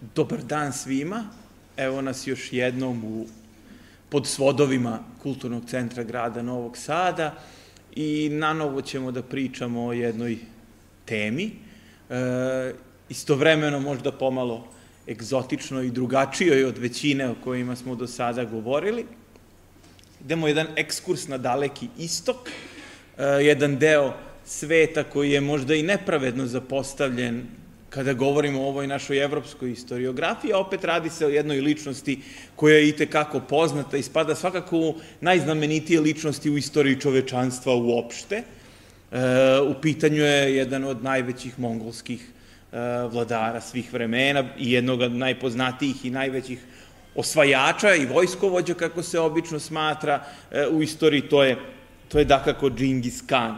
Dobar dan svima. Evo nas još jednom u, pod svodovima Kulturnog centra grada Novog Sada i na novo ćemo da pričamo o jednoj temi, e, istovremeno možda pomalo egzotično i drugačijoj od većine o kojima smo do sada govorili. Idemo jedan ekskurs na daleki istok, e, jedan deo sveta koji je možda i nepravedno zapostavljen kada govorimo o ovoj našoj evropskoj historiografiji, opet radi se o jednoj ličnosti koja je i tekako poznata i spada svakako u najznamenitije ličnosti u istoriji čovečanstva uopšte. E, u pitanju je jedan od najvećih mongolskih e, vladara svih vremena i jednog od najpoznatijih i najvećih osvajača i vojskovođa, kako se obično smatra e, u istoriji, to je, to je dakako Džingis Khan.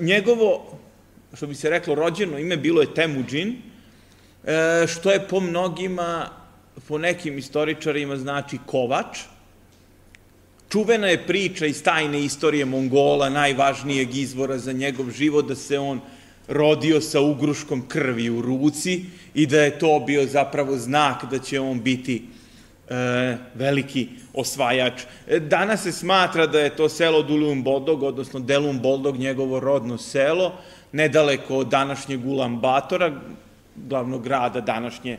Njegovo što bi se reklo, rođeno ime bilo je Temujin, e, što je po mnogima, po nekim istoričarima znači kovač. Čuvena je priča iz tajne istorije Mongola, najvažnijeg izvora za njegov život, da se on rodio sa ugruškom krvi u ruci i da je to bio zapravo znak da će on biti e, veliki osvajač. E, danas se smatra da je to selo Dulum Boldog, odnosno Delum Boldog, njegovo rodno selo, nedaleko od današnjeg Ulan Batora, glavnog grada današnje,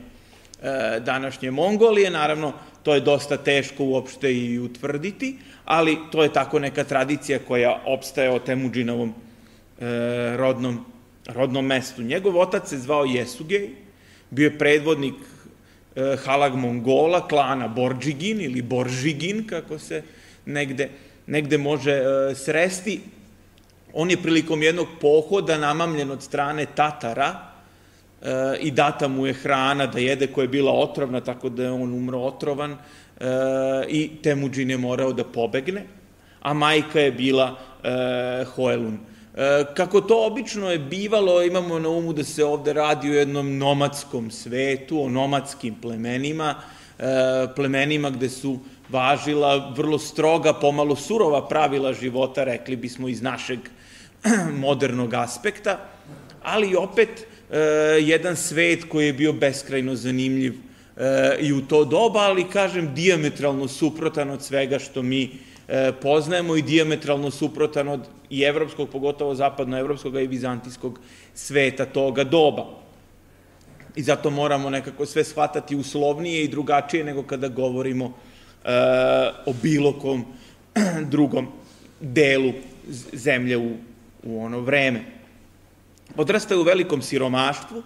e, današnje Mongolije. Naravno, to je dosta teško uopšte i utvrditi, ali to je tako neka tradicija koja opstaje o Temuđinovom e, rodnom, rodnom mestu. Njegov otac se zvao Jesugej, bio je predvodnik e, Halag Mongola, klana Borđigin ili Boržigin, kako se negde, negde može sresti On je prilikom jednog pohoda namamljen od strane Tatara e, i data mu je hrana da jede koja je bila otrovna, tako da je on umro otrovan e, i Temuđin je morao da pobegne, a majka je bila e, Hoelun. E, kako to obično je bivalo, imamo na umu da se ovde radi o jednom nomadskom svetu, o nomadskim plemenima, e, plemenima gde su važila vrlo stroga, pomalo surova pravila života, rekli bismo iz našeg modernog aspekta, ali opet e, jedan svet koji je bio beskrajno zanimljiv e, i u to doba, ali kažem diametralno suprotan od svega što mi e, poznajemo i diametralno suprotan od i evropskog, pogotovo zapadnoevropskog i vizantijskog sveta toga doba. I zato moramo nekako sve shvatati uslovnije i drugačije nego kada govorimo e, o bilo kom drugom delu zemlje u u ono vreme. Odrastao je u velikom siromaštvu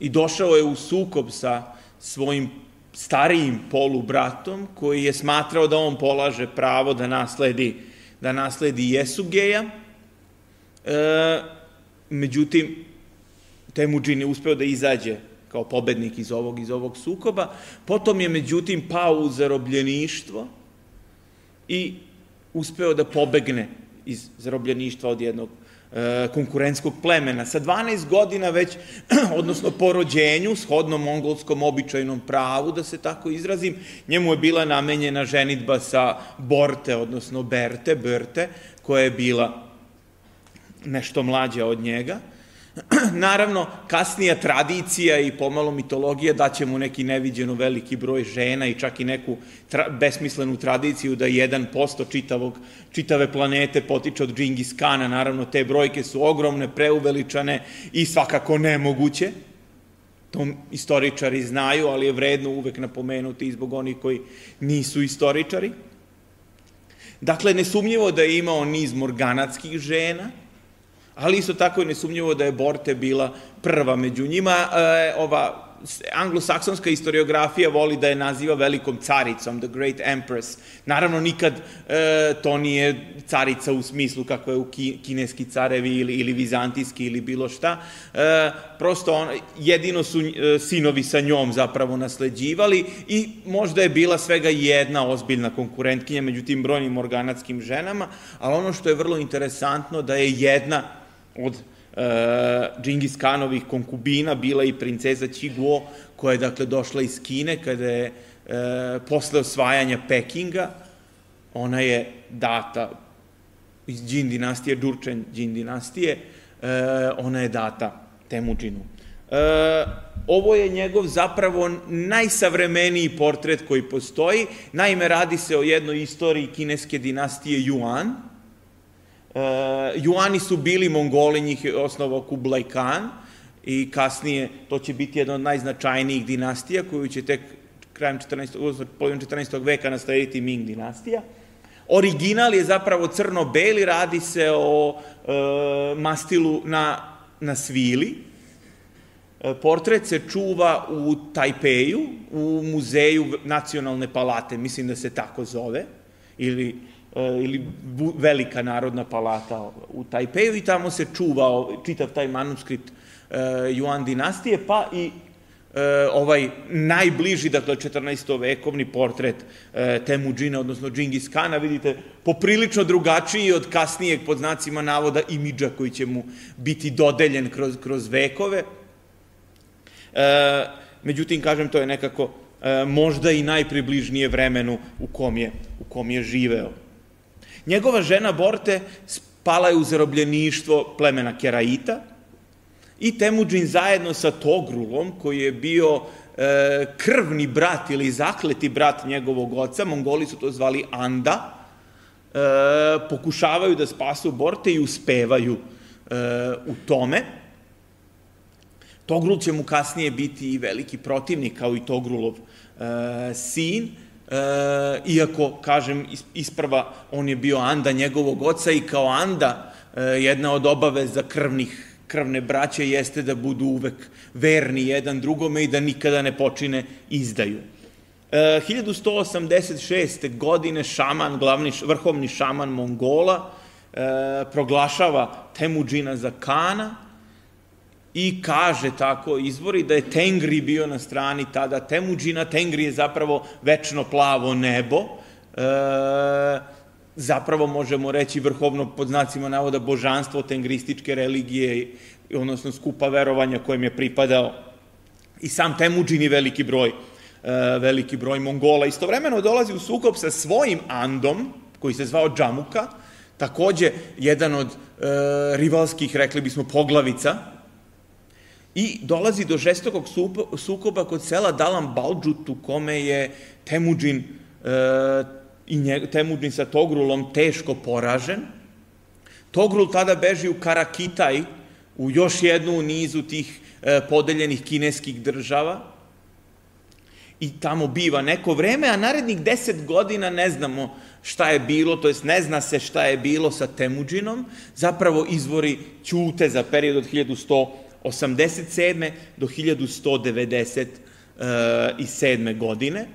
i došao je u sukob sa svojim starijim polubratom koji je smatrao da on polaže pravo da nasledi, da nasledi Jesugeja. E, međutim, Temuđin je uspeo da izađe kao pobednik iz ovog, iz ovog sukoba. Potom je, međutim, pao u zarobljeništvo i uspeo da pobegne iz zarobljeništva od jednog e, konkurentskog plemena. Sa 12 godina već, odnosno po rođenju, shodno mongolskom običajnom pravu, da se tako izrazim, njemu je bila namenjena ženitba sa Borte, odnosno Berte, Berte, koja je bila nešto mlađa od njega. Naravno, kasnija tradicija i pomalo mitologija daće mu neki neviđeno veliki broj žena i čak i neku tra besmislenu tradiciju da 1% čitavog, čitave planete potiče od Džingis Kana. Naravno, te brojke su ogromne, preuveličane i svakako nemoguće. To istoričari znaju, ali je vredno uvek napomenuti i zbog onih koji nisu istoričari. Dakle, nesumnjivo da je imao niz morganatskih žena, ali isto tako je nesumnjivo da je Borte bila prva među njima. E, ova anglosaksonska historiografija voli da je naziva velikom caricom, the great empress. Naravno, nikad e, to nije carica u smislu kako je u ki, kineski carevi ili, ili vizantijski ili bilo šta. E, prosto on, jedino su e, sinovi sa njom zapravo nasleđivali i možda je bila svega jedna ozbiljna konkurentkinja među tim brojnim organatskim ženama, ali ono što je vrlo interesantno da je jedna od uh, Džingis Kanovih konkubina bila i princeza Čiguo, koja je dakle došla iz Kine kada je uh, posle osvajanja Pekinga, ona je data iz Džin dinastije, Džurčen Džin dinastije, uh, ona je data Temuđinu. E, ovo je njegov zapravo najsavremeniji portret koji postoji. Naime, radi se o jednoj istoriji kineske dinastije Yuan. E, Yuani su bili Mongoli, njih je osnovao Khan i kasnije to će biti jedna od najznačajnijih dinastija koju će tek krajem 14. polovin 14. veka nastaviti Ming dinastija. Original je zapravo crno-beli, radi se o e, mastilu na, na svili. E, portret se čuva u Tajpeju, u muzeju nacionalne palate, mislim da se tako zove, ili, ili velika narodna palata u Tajpeju i tamo se čuva čitav taj manuskript Juan dinastije, pa i e, ovaj najbliži, dakle 14. vekovni portret Temuđina, odnosno Džingis Kana, vidite, poprilično drugačiji od kasnijeg pod znacima navoda imidža koji će mu biti dodeljen kroz, kroz vekove. Međutim, kažem, to je nekako možda i najpribližnije vremenu u kom je, u kom je živeo. Njegova žena Borte spala je u zarobljeništvo plemena Keraita, I Temuđin zajedno sa Togrulom, koji je bio e, krvni brat ili zakleti brat njegovog oca, Mongoli su to zvali Anda, e, pokušavaju da spasu Borte i uspevaju e, u tome. Togrul će mu kasnije biti i veliki protivnik, kao i Togrulov e, sin, e, iako, kažem, isprva on je bio Anda njegovog oca i kao Anda e, jedna od obaveza krvnih krvne braće jeste da budu uvek verni jedan drugome i da nikada ne počine izdaju. E, 1186. godine šaman, glavni, vrhovni šaman Mongola, e, proglašava Temuđina za kana i kaže tako izvori da je Tengri bio na strani tada Temuđina. Tengri je zapravo večno plavo nebo. E, zapravo možemo reći vrhovno pod znacima navoda božanstvo tengrističke religije, odnosno skupa verovanja kojem je pripadao i sam Temuđin i veliki broj, e, veliki broj Mongola. Istovremeno dolazi u sukob sa svojim Andom, koji se zvao Džamuka, takođe jedan od e, rivalskih, rekli bismo, poglavica, i dolazi do žestokog sukoba kod sela Dalam Balđut, u kome je Temuđin e, i njeg, Temudin sa Togrulom teško poražen. Togrul tada beži u Karakitaj, u još jednu u nizu tih e, podeljenih kineskih država i tamo biva neko vreme, a narednih deset godina ne znamo šta je bilo, to jest ne zna se šta je bilo sa Temuđinom, zapravo izvori ćute za period od 1187. do 1197. godine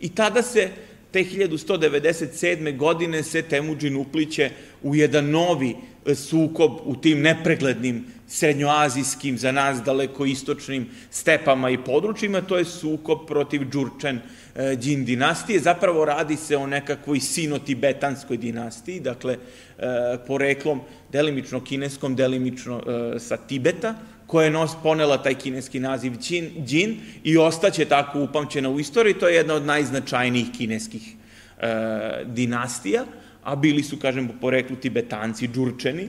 i tada se te 1197. godine se Temuđin upliće u jedan novi e, sukob u tim nepreglednim srednjoazijskim, za nas daleko istočnim stepama i područjima, to je sukob protiv Đurčen e, Đin dinastije. Zapravo radi se o nekakvoj sino-tibetanskoj dinastiji, dakle, e, poreklom delimično kineskom, delimično sa Tibeta, koja je nos, ponela taj kineski naziv Đin, Đin i ostaće tako upamćena u istoriji. To je jedna od najznačajnijih kineskih e, dinastija, a bili su, kažem, po poreklu tibetanci, džurčeni.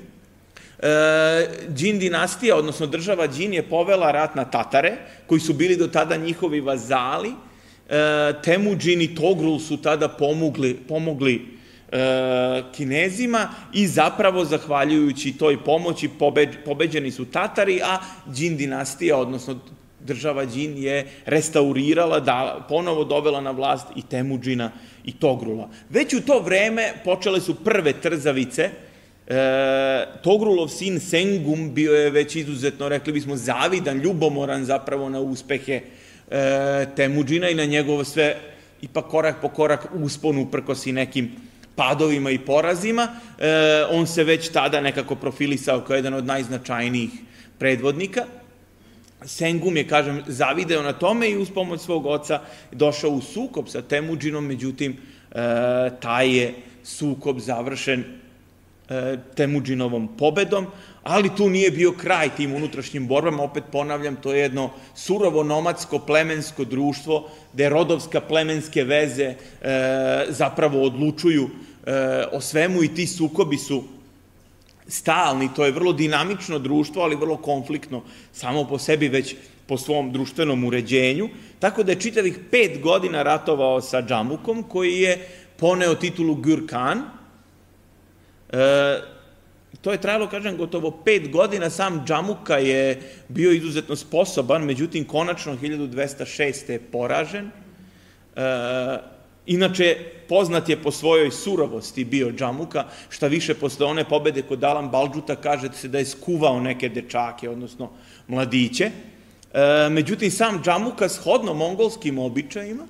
E, Đin dinastija, odnosno država Đin je povela rat na Tatare, koji su bili do tada njihovi vazali. E, Temuđin i Togrul su tada pomogli, pomogli Kinezima i zapravo zahvaljujući toj pomoći pobeđ, pobeđeni su Tatari, a Đin dinastija, odnosno država Đin je restaurirala, da, ponovo dovela na vlast i Temuđina i Togrula. Već u to vreme počele su prve trzavice, E, Togrulov sin Sengum bio je već izuzetno, rekli bismo, zavidan, ljubomoran zapravo na uspehe e, Temuđina i na njegovo sve, ipak korak po korak usponu prkosi nekim padovima i porazima. E, on se već tada nekako profilisao kao jedan od najznačajnijih predvodnika. Sengum je, kažem, zavideo na tome i uz pomoć svog oca došao u sukob sa Temuđinom, međutim, e, taj je sukob završen e, Temuđinovom pobedom, ali tu nije bio kraj tim unutrašnjim borbama, opet ponavljam, to je jedno surovo nomadsko plemensko društvo, gde rodovska plemenske veze e, zapravo odlučuju e, o svemu i ti sukobi su stalni, to je vrlo dinamično društvo, ali vrlo konfliktno samo po sebi već po svom društvenom uređenju, tako da je čitavih pet godina ratovao sa Džamukom, koji je poneo titulu Gürkan. E, to je trajalo, kažem, gotovo pet godina, sam Džamuka je bio izuzetno sposoban, međutim, konačno 1206. je poražen. E, inače, poznat je po svojoj surovosti bio Džamuka, šta više posle one pobede kod Alan Balđuta kaže se da je skuvao neke dečake, odnosno mladiće. E, međutim, sam Džamuka shodno mongolskim običajima,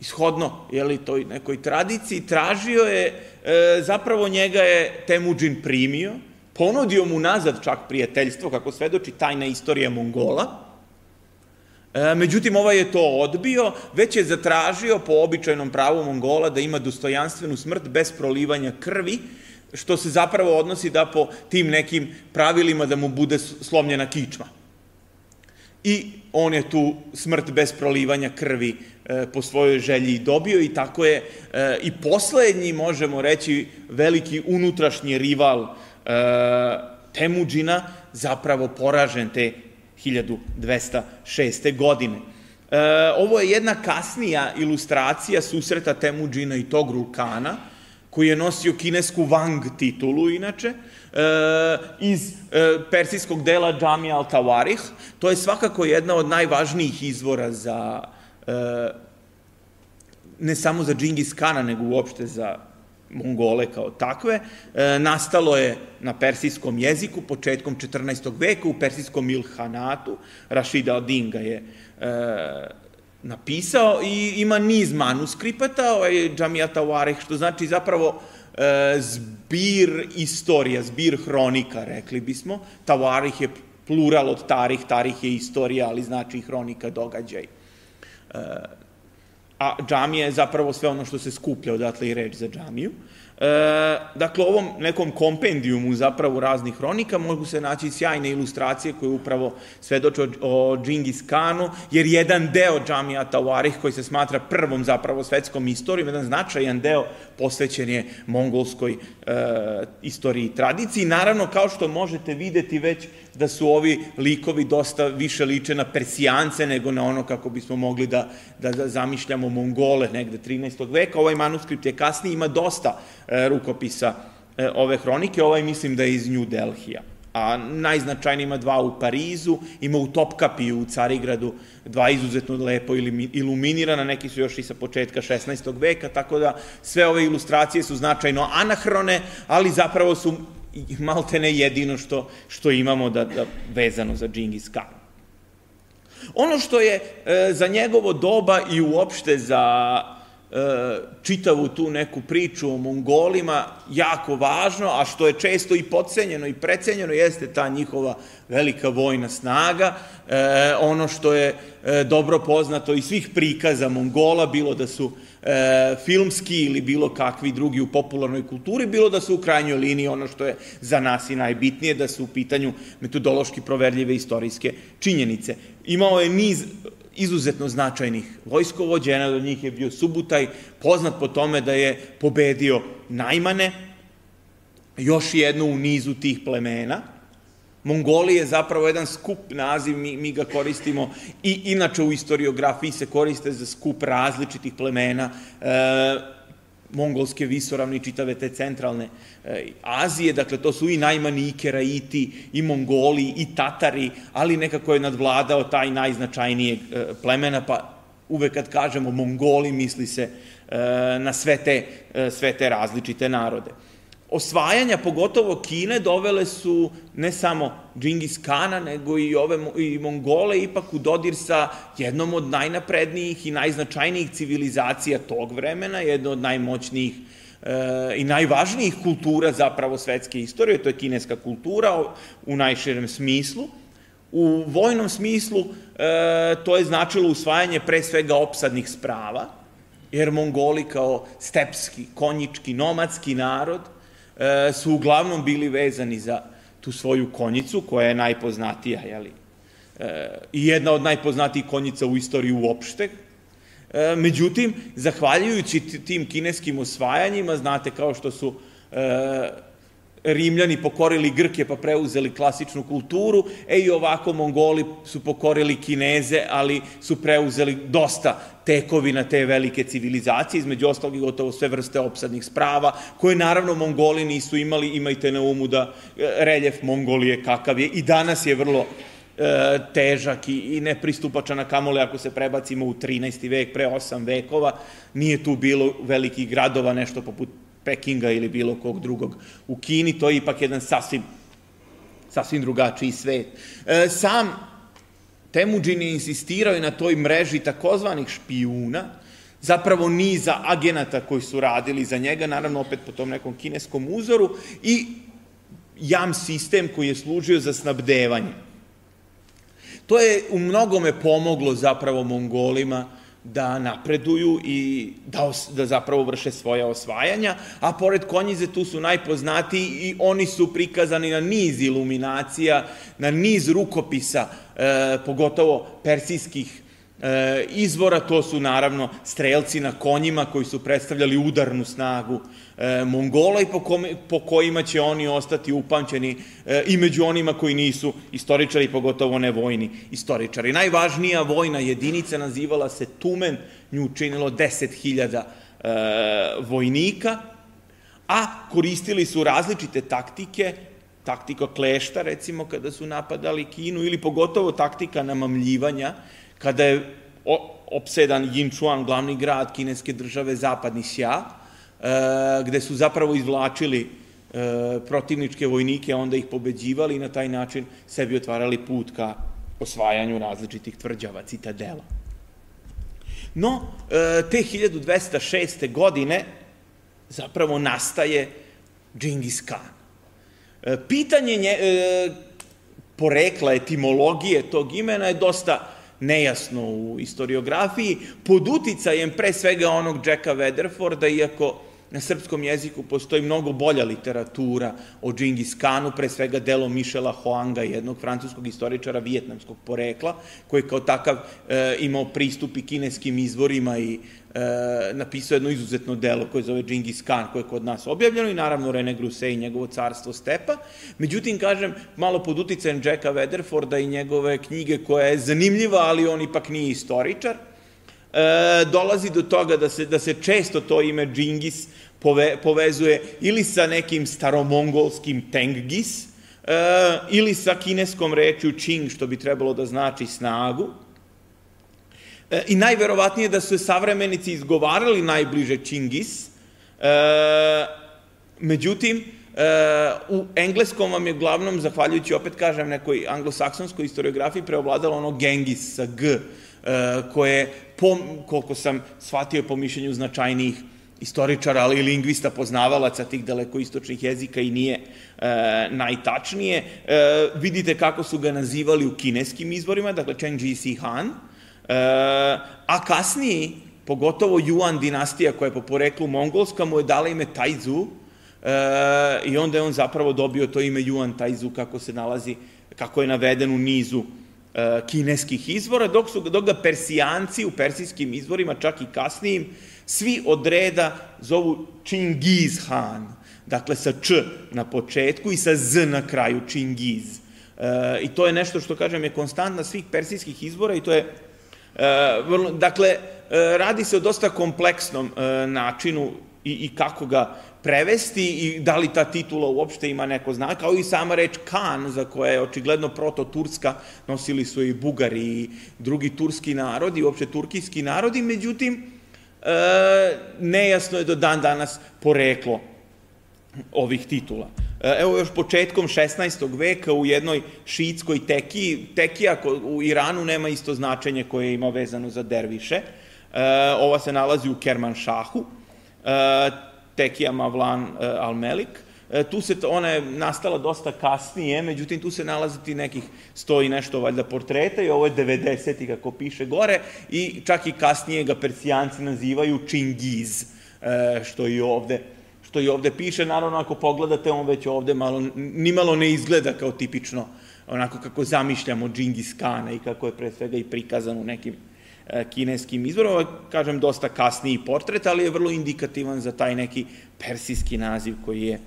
ishodno jeli, toj nekoj tradiciji, tražio je, e, zapravo njega je Temuđin primio, ponudio mu nazad čak prijateljstvo, kako svedoči tajna istorija Mongola, E, međutim, ovaj je to odbio, već je zatražio po običajnom pravu Mongola da ima dostojanstvenu smrt bez prolivanja krvi, što se zapravo odnosi da po tim nekim pravilima da mu bude slomljena kičma. I on je tu smrt bez prolivanja krvi e, po svojoj želji i dobio i tako je e, i poslednji, možemo reći, veliki unutrašnji rival e, Temuđina zapravo poražen te 1206. godine. Ovo je jedna kasnija ilustracija susreta Temuđina i Togrul Kana, koji je nosio kinesku Wang titulu, inače, e, iz e, persijskog dela Džamija al-Tawarih. To je svakako jedna od najvažnijih izvora za, e, ne samo za Džingis Kana, nego uopšte za Mongole kao takve, nastalo je na persijskom jeziku početkom 14. veka u persijskom Ilhanatu, al-Din ga je napisao i ima niz manuskripata, ovaj Džamija Tawareh, što znači zapravo e, zbir istorija, zbir hronika, rekli bismo. Tawarih je plural od tarih, tarih je istorija, ali znači hronika, događaj. E, a džamija je zapravo sve ono što se skuplja, odatle i reč za džamiju. E, dakle, ovom nekom kompendijumu zapravo raznih hronika mogu se naći sjajne ilustracije koje upravo svedoče o, o Džingis Kanu, jer jedan deo džamija Tawarih koji se smatra prvom zapravo svetskom istorijom, jedan značajan deo posvećen je mongolskoj e, istoriji i tradiciji. Naravno, kao što možete videti već da su ovi likovi dosta više liče na persijance nego na ono kako bismo mogli da, da, da zamišljamo Mongole negde 13. veka. Ovaj manuskript je kasniji, ima dosta e, rukopisa e, ove hronike, ovaj mislim da je iz New Delhija a najznačajnije ima dva u Parizu, ima u Topkapi u Carigradu, dva izuzetno lepo iluminirana, neki su još i sa početka 16. veka, tako da sve ove ilustracije su značajno anahrone, ali zapravo su maltene jedino što, što imamo da, da vezano za Džingis Khan. Ono što je e, za njegovo doba i uopšte za e, čitavu tu neku priču o Mongolima jako važno, a što je često i podcenjeno i precenjeno, jeste ta njihova velika vojna snaga, e, ono što je e, dobro poznato iz svih prikaza Mongola, bilo da su e, filmski ili bilo kakvi drugi u popularnoj kulturi, bilo da su u krajnjoj liniji ono što je za nas i najbitnije, da su u pitanju metodološki proverljive istorijske činjenice. Imao je niz izuzetno značajnih vojskovođa, jedan od njih je bio Subutaj, poznat po tome da je pobedio Najmane, još jedno u nizu tih plemena, Mongolije je zapravo jedan skup naziv, mi, mi ga koristimo i inače u historiografiji se koriste za skup različitih plemena, e, mongolske visoravne i čitave te centralne e, Azije, dakle to su i najmani i Keraiti, i Mongoli, i Tatari, ali nekako je nadvladao taj najznačajnijeg e, plemena, pa uvek kad kažemo Mongoli misli se e, na sve te, sve te različite narode osvajanja, pogotovo Kine, dovele su ne samo Džingis Kana, nego i ove i Mongole ipak u dodir sa jednom od najnaprednijih i najznačajnijih civilizacija tog vremena, jedno od najmoćnijih e, i najvažnijih kultura zapravo svetske istorije, to je kineska kultura u najširem smislu. U vojnom smislu e, to je značilo usvajanje pre svega opsadnih sprava, jer Mongoli kao stepski, konjički, nomadski narod – e, su uglavnom bili vezani za tu svoju konjicu, koja je najpoznatija, jeli, e, i jedna od najpoznatijih konjica u istoriji uopšte. E, međutim, zahvaljujući tim kineskim osvajanjima, znate kao što su Rimljani pokorili Grke pa preuzeli klasičnu kulturu, e i ovako Mongoli su pokorili Kineze, ali su preuzeli dosta tekovina te velike civilizacije, između ostalog i gotovo sve vrste opsadnih sprava, koje naravno Mongoli nisu imali, imajte na umu da e, reljef Mongolije kakav je. I danas je vrlo e, težak i, i nepristupačan na kamole ako se prebacimo u 13. vek, pre 8 vekova, nije tu bilo velikih gradova, nešto poput Pekinga ili bilo kog drugog u Kini, to je ipak jedan sasvim, sasvim drugačiji svet. E, sam Temujin je insistirao i na toj mreži takozvanih špijuna, zapravo niza agenata koji su radili za njega, naravno opet po tom nekom kineskom uzoru, i jam sistem koji je služio za snabdevanje. To je u mnogome pomoglo zapravo Mongolima da napreduju i da, os, da zapravo vrše svoja osvajanja, a pored konjize tu su najpoznatiji i oni su prikazani na niz iluminacija, na niz rukopisa, e, pogotovo persijskih izvora, to su naravno strelci na konjima koji su predstavljali udarnu snagu e, Mongola i po, kome, po kojima će oni ostati upamćeni e, i među onima koji nisu istoričari, pogotovo ne vojni istoričari. Najvažnija vojna jedinica nazivala se Tumen, nju činilo 10.000 e, vojnika, a koristili su različite taktike, taktika klešta, recimo, kada su napadali Kinu, ili pogotovo taktika namamljivanja, kada je opsedan Yinchuan, glavni grad kineske države, zapadni Xia, e, gde su zapravo izvlačili e, protivničke vojnike, onda ih pobeđivali i na taj način sebi otvarali put ka osvajanju različitih tvrđava, citadela. No, e, te 1206. godine zapravo nastaje Džingis Khan. Pitanje nje, porekla, etimologije tog imena je dosta nejasno u historiografiji, pod uticajem pre svega onog Jacka Weatherforda, iako na srpskom jeziku postoji mnogo bolja literatura o Džingis Kanu, pre svega delo Mišela Hoanga, jednog francuskog istoričara vijetnamskog porekla, koji kao takav e, imao pristup i kineskim izvorima i e, napisao jedno izuzetno delo koje zove Džingis Khan, koje je kod nas objavljeno i naravno Rene Gruse i njegovo carstvo stepa. Međutim, kažem, malo pod uticajem Jacka Weatherforda i njegove knjige koja je zanimljiva, ali on ipak nije istoričar, e, dolazi do toga da se, da se često to ime Džingis pove, povezuje ili sa nekim staromongolskim Tenggis, e, ili sa kineskom rečju Qing, što bi trebalo da znači snagu, E, I najverovatnije da su savremenici izgovarali najbliže Čingis, e, međutim, e, u engleskom vam je glavnom, zahvaljujući, opet kažem, nekoj anglosaksonskoj historiografiji preovladalo ono Gengis sa G, e, koje, po, koliko sam shvatio po mišljenju značajnijih istoričara, ali i lingvista, poznavalaca tih dalekoistočnih jezika i nije e, najtačnije. E, vidite kako su ga nazivali u kineskim izvorima, dakle Cheng Han, E, a kasnije, pogotovo Yuan dinastija koja je po poreklu mongolska, mu je dala ime Taizu e, i onda je on zapravo dobio to ime Yuan Taizu kako se nalazi, kako je naveden u nizu e, kineskih izvora, dok su dok ga Persijanci u persijskim izvorima, čak i kasnijim, svi od reda zovu Čingiz Han, dakle sa Č na početku i sa Z na kraju, Čingiz. E, I to je nešto što, kažem, je konstantna svih persijskih izvora i to je dakle, e, radi se o dosta kompleksnom e, načinu i, i kako ga prevesti i da li ta titula uopšte ima neko znak, kao i sama reč Kan, za koja je očigledno proto-turska, nosili su i Bugari i drugi turski narodi, uopšte turkijski narodi, međutim, nejasno je do dan danas poreklo ovih titula. E, evo još početkom 16. veka u jednoj šiitskoj tekiji, tekija u Iranu nema isto značenje koje ima vezano za derviše. E, ova se nalazi u Kermanšahu, e, tekija Mavlan Al-Melik. Tu se, ona je nastala dosta kasnije, međutim tu se nalazi ti nekih sto i nešto valjda portreta i ovo je 90. kako piše gore i čak i kasnije ga persijanci nazivaju Čingiz, što i ovde što i ovde piše, naravno ako pogledate, on već ovde malo, nimalo ne izgleda kao tipično onako kako zamišljamo Džingis Kana i kako je pre svega i prikazan u nekim e, kineskim izvorima, kažem dosta kasniji portret, ali je vrlo indikativan za taj neki persijski naziv koji je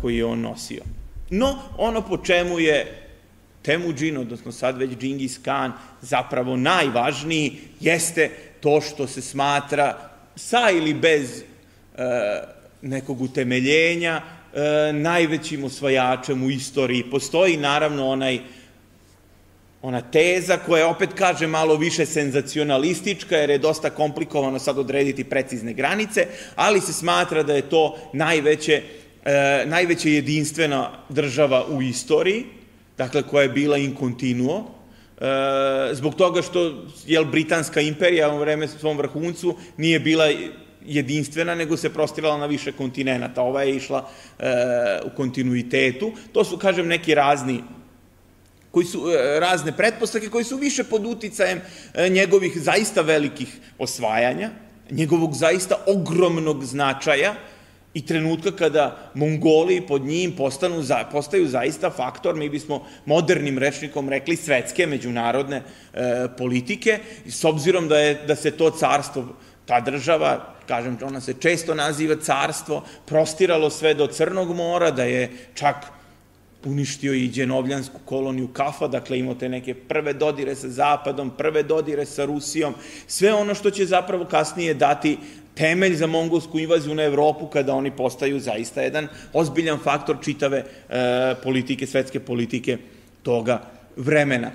koji je on nosio. No, ono po čemu je Temujin, odnosno sad već Džingis Khan, zapravo najvažniji, jeste to što se smatra sa ili bez e, nekog utemeljenja e, najvećim osvajačem u istoriji. Postoji naravno onaj ona teza koja je, opet kaže, malo više senzacionalistička, jer je dosta komplikovano sad odrediti precizne granice, ali se smatra da je to najveće, e, najveće jedinstvena država u istoriji, dakle, koja je bila in continuo, e, zbog toga što je Britanska imperija u vreme svom vrhuncu nije bila jedinstvena, nego se prostirala na više kontinenta. Ova je išla e, u kontinuitetu. To su, kažem, neki razni koji su e, razne pretpostavke koji su više pod uticajem e, njegovih zaista velikih osvajanja, njegovog zaista ogromnog značaja, i trenutka kada Mongoli pod njim postanu, postaju zaista faktor, mi bismo modernim rečnikom rekli svetske međunarodne e, politike, s obzirom da, je, da se to carstvo, ta država, kažem, ona se često naziva carstvo, prostiralo sve do Crnog mora, da je čak uništio i dženovljansku koloniju Kafa, dakle imao te neke prve dodire sa Zapadom, prve dodire sa Rusijom, sve ono što će zapravo kasnije dati temelj za mongolsku invaziju na Evropu kada oni postaju zaista jedan ozbiljan faktor čitave e, politike, svetske politike toga vremena.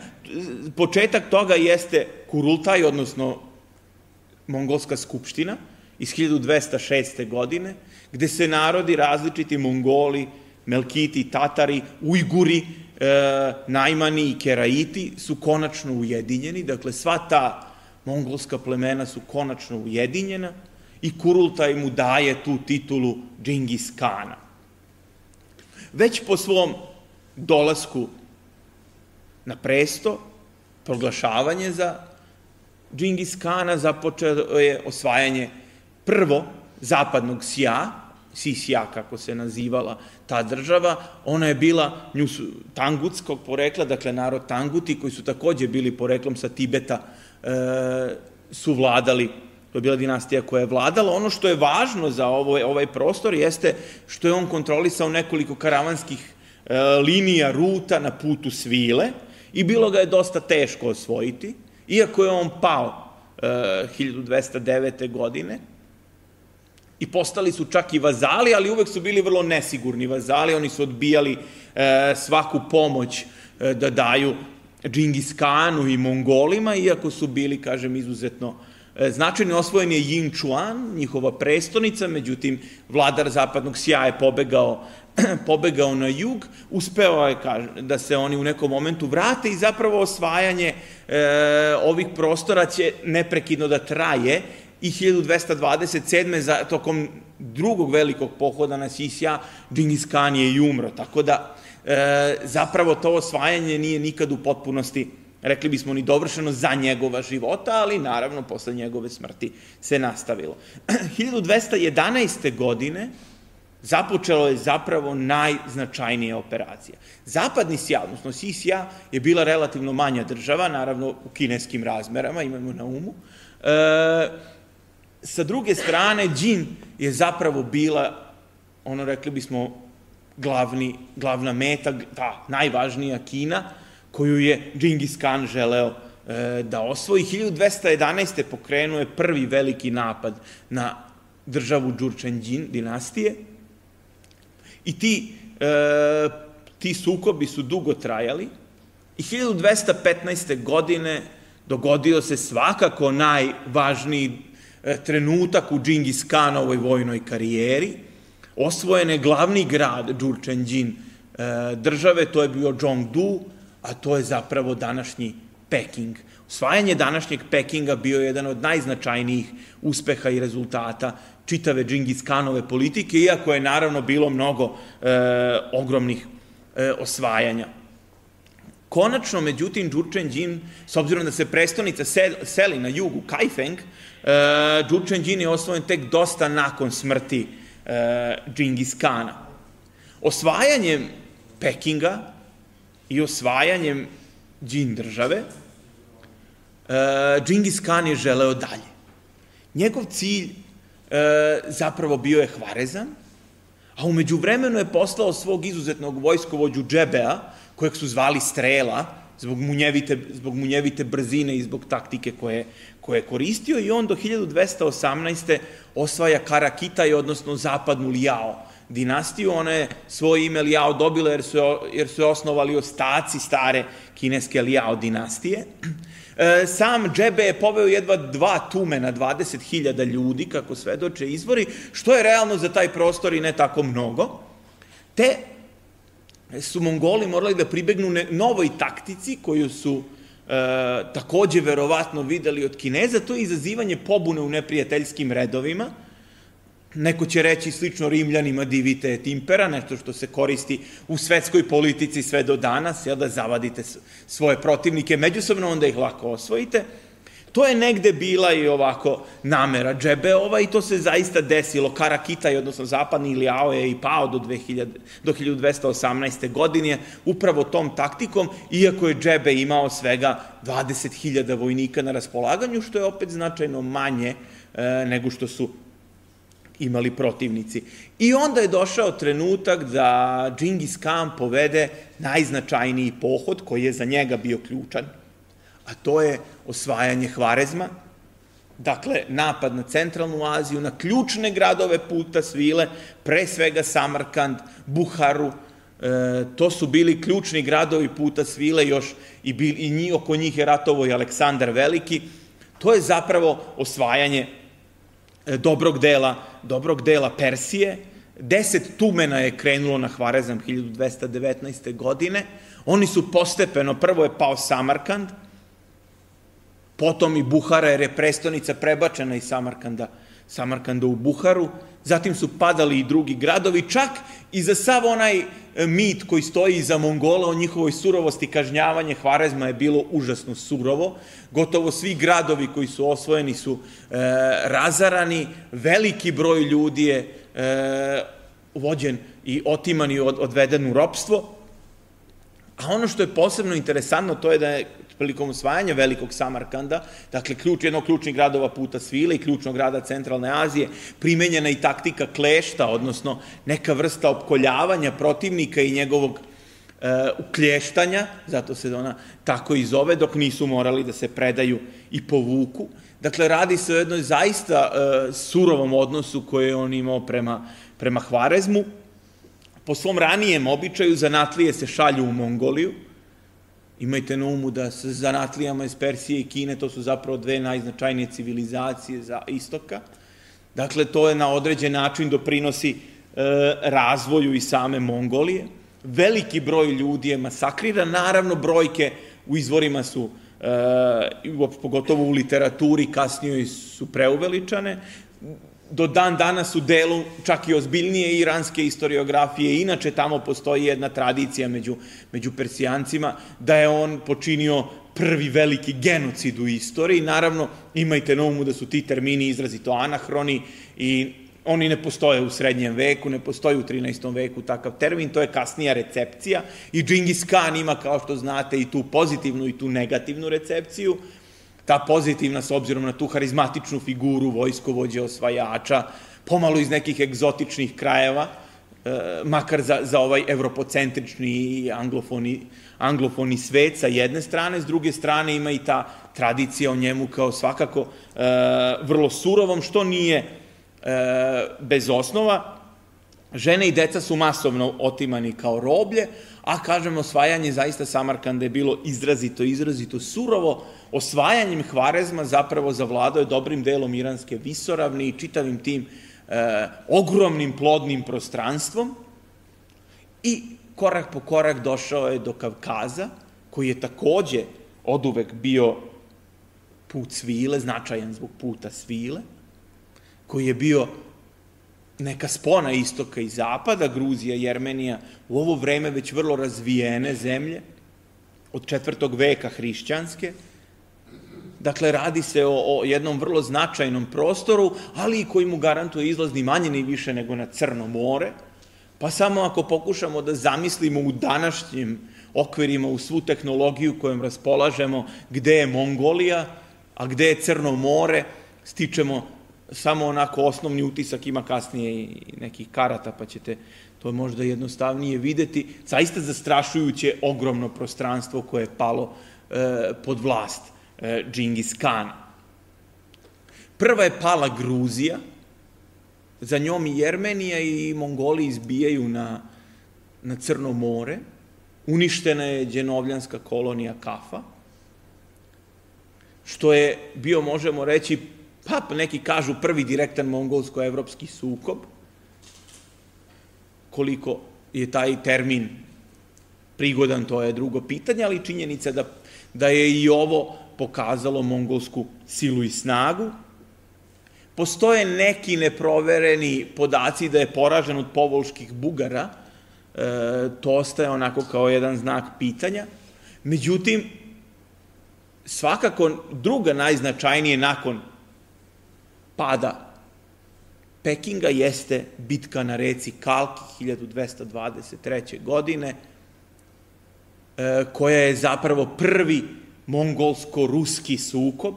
Početak toga jeste Kurultaj, odnosno mongolska skupština iz 1206. godine, gde se narodi različiti Mongoli, Melkiti, Tatari, Ujguri, e, Najmani i Keraiti su konačno ujedinjeni, dakle sva ta mongolska plemena su konačno ujedinjena i Kurultaj mu daje tu titulu Džingis Kana. Već po svom dolasku na presto, proglašavanje za Džingis Kana započeo je osvajanje prvo zapadnog Sija, Sisija kako se nazivala ta država, ona je bila nju su, tangutskog porekla, dakle narod Tanguti koji su takođe bili poreklom sa Tibeta, e, su vladali To je bila dinastija koja je vladala. Ono što je važno za ovo, ovaj prostor jeste što je on kontrolisao nekoliko karavanskih e, linija, ruta na putu svile i bilo ga je dosta teško osvojiti, iako je on pao e, 1209. godine i postali su čak i vazali, ali uvek su bili vrlo nesigurni vazali, oni su odbijali e, svaku pomoć e, da daju Džingis Kanu i Mongolima, iako su bili, kažem, izuzetno E, značajno osvojen je Yin Chuan, njihova prestonica, međutim, vladar zapadnog sjaja je pobegao, pobegao na jug, uspeo je da se oni u nekom momentu vrate i zapravo osvajanje e, ovih prostora će neprekidno da traje i 1227. Za, tokom drugog velikog pohoda na Sisja, Džingis Khan je i umro, tako da e, zapravo to osvajanje nije nikad u potpunosti rekli bismo ni dovršeno za njegova života, ali naravno posle njegove smrti se nastavilo. 1211. godine započelo je zapravo najznačajnija operacija. Zapadni Sija, odnosno Sisija, je bila relativno manja država, naravno u kineskim razmerama, imamo na umu. E, sa druge strane, Džin je zapravo bila, ono rekli bismo, glavni, glavna meta, ta najvažnija Kina, koju je Džingis Khan želeo e, da osvoji. 1211. pokrenuo je prvi veliki napad na državu Džurčanđin dinastije i ti, e, ti sukobi su dugo trajali i 1215. godine dogodio se svakako najvažniji trenutak u Džingis Khanovoj vojnoj karijeri. Osvojen je glavni grad Džurčanđin e, države, to je bio Zhongdu, a to je zapravo današnji Peking. Osvajanje današnjeg Pekinga bio je jedan od najznačajnijih uspeha i rezultata čitave Džingis Kanove politike, iako je naravno bilo mnogo e, ogromnih e, osvajanja. Konačno, međutim, Džurčen Džin, s obzirom da se prestonica sel, seli na jugu, Kaifeng, e, Džurčen Džin je osvojen tek dosta nakon smrti e, Džingis Kana. Osvajanjem Pekinga i osvajanjem džin države, Džingis Khan je želeo dalje. Njegov cilj e, zapravo bio je Hvarezan, A umeđu vremenu je poslao svog izuzetnog vojskovođu Džebea, kojeg su zvali Strela, zbog munjevite, zbog munjevite brzine i zbog taktike koje, koje je koristio i on do 1218. osvaja Karakitaj, odnosno zapadnu Lijao dinastiju. Ona je svoje ime Lijao dobila jer su, jer su je osnovali ostaci stare kineske Lijao dinastije. E, sam Džebe je poveo jedva dva tume na 20.000 ljudi, kako svedoče izvori, što je realno za taj prostor i ne tako mnogo. Te su Mongoli morali da pribegnu novoj taktici koju su e, takođe verovatno videli od Kineza, to je izazivanje pobune u neprijateljskim redovima, Neko će reći slično Rimljanima divite et impera, nešto što se koristi u svetskoj politici sve do danas, jel, da zavadite svoje protivnike međusobno, onda ih lako osvojite. To je negde bila i ovako namera Džebeova i to se zaista desilo. Karakitaj, odnosno zapadni Iliao je i pao do, 2000, do 1218. godine upravo tom taktikom, iako je Džebe imao svega 20.000 vojnika na raspolaganju, što je opet značajno manje e, nego što su imali protivnici. I onda je došao trenutak da Džingis Khan povede najznačajniji pohod koji je za njega bio ključan, a to je osvajanje Hvarezma, dakle napad na centralnu Aziju, na ključne gradove puta svile, pre svega Samarkand, Buharu, e, to su bili ključni gradovi puta svile još i, bil, i njih, oko njih je ratovo i Aleksandar Veliki, to je zapravo osvajanje E, dobrog dela, dobrog dela Persije. Deset tumena je krenulo na Hvarezam 1219. godine. Oni su postepeno, prvo je pao Samarkand, potom i Buhara, jer je prestonica prebačena iz Samarkanda, Samarkanda u Buharu, zatim su padali i drugi gradovi, čak i za sav onaj e, mit koji stoji iza Mongola o njihovoj surovosti kažnjavanje Hvarezma je bilo užasno surovo. Gotovo svi gradovi koji su osvojeni su e, razarani, veliki broj ljudi je e, vođen i otiman i od, odveden u ropstvo. A ono što je posebno interesantno, to je da je prilikom osvajanja velikog Samarkanda, dakle ključ jednog ključnih gradova puta svile i ključnog grada Centralne Azije, primenjena i taktika klešta, odnosno neka vrsta opkoljavanja protivnika i njegovog e, uklještanja, zato se ona tako i zove, dok nisu morali da se predaju i povuku. Dakle, radi se o jednoj zaista e, surovom odnosu koje je on imao prema, prema Hvarezmu. Po svom ranijem običaju zanatlije se šalju u Mongoliju, Imajte na umu da sa zanatlijama iz Persije i Kine, to su zapravo dve najznačajnije civilizacije za istoka. Dakle, to je na određen način doprinosi e, razvoju i same Mongolije. Veliki broj ljudi je masakriran, naravno brojke u izvorima su e, pogotovo u literaturi kasnije su preuveličane do dan danas u delu čak i ozbiljnije iranske historiografije. Inače, tamo postoji jedna tradicija među, među Persijancima da je on počinio prvi veliki genocid u istoriji. Naravno, imajte na umu da su ti termini izrazito anahroni i oni ne postoje u srednjem veku, ne postoji u 13. veku takav termin, to je kasnija recepcija i Džingis Khan ima, kao što znate, i tu pozitivnu i tu negativnu recepciju ta pozitivna s obzirom na tu harizmatičnu figuru vojskovođe osvajača, pomalo iz nekih egzotičnih krajeva, e, makar za, za ovaj evropocentrični anglofoni, anglofoni svet sa jedne strane, s druge strane ima i ta tradicija o njemu kao svakako e, vrlo surovom, što nije e, bez osnova. Žene i deca su masovno otimani kao roblje, a kažem, osvajanje zaista Samarkanda je bilo izrazito, izrazito surovo, osvajanjem Hvarezma zapravo zavladao je dobrim delom Iranske visoravni i čitavim tim e, ogromnim plodnim prostranstvom. I korak po korak došao je do Kavkaza, koji je takođe od uvek bio put svile, značajan zbog puta svile, koji je bio neka spona istoka i zapada, Gruzija i Jermenija, u ovo vreme već vrlo razvijene zemlje, od četvrtog veka hrišćanske, Dakle, radi se o, o jednom vrlo značajnom prostoru, ali i koji mu garantuje izlaz ni manje ni više nego na Crno more. Pa samo ako pokušamo da zamislimo u današnjim okvirima u svu tehnologiju kojom raspolažemo, gde je Mongolija, a gde je Crno more, stičemo samo onako osnovni utisak, ima kasnije i nekih karata, pa ćete to možda jednostavnije videti. Zaista zastrašujuće ogromno prostranstvo koje je palo e, pod vlast e, Džingis Kana. Prva je pala Gruzija, za njom i Jermenija i Mongoli izbijaju na, na Crno more, uništena je dženovljanska kolonija Kafa, što je bio, možemo reći, pa neki kažu prvi direktan mongolsko-evropski sukob, koliko je taj termin prigodan, to je drugo pitanje, ali činjenica da, da je i ovo pokazalo mongolsku silu i snagu. Postoje neki neprovereni podaci da je poražen od povolških bugara, e, to ostaje onako kao jedan znak pitanja. Međutim, svakako druga najznačajnije nakon pada Pekinga jeste bitka na reci Kalki 1223. godine, e, koja je zapravo prvi mongolsko-ruski sukob.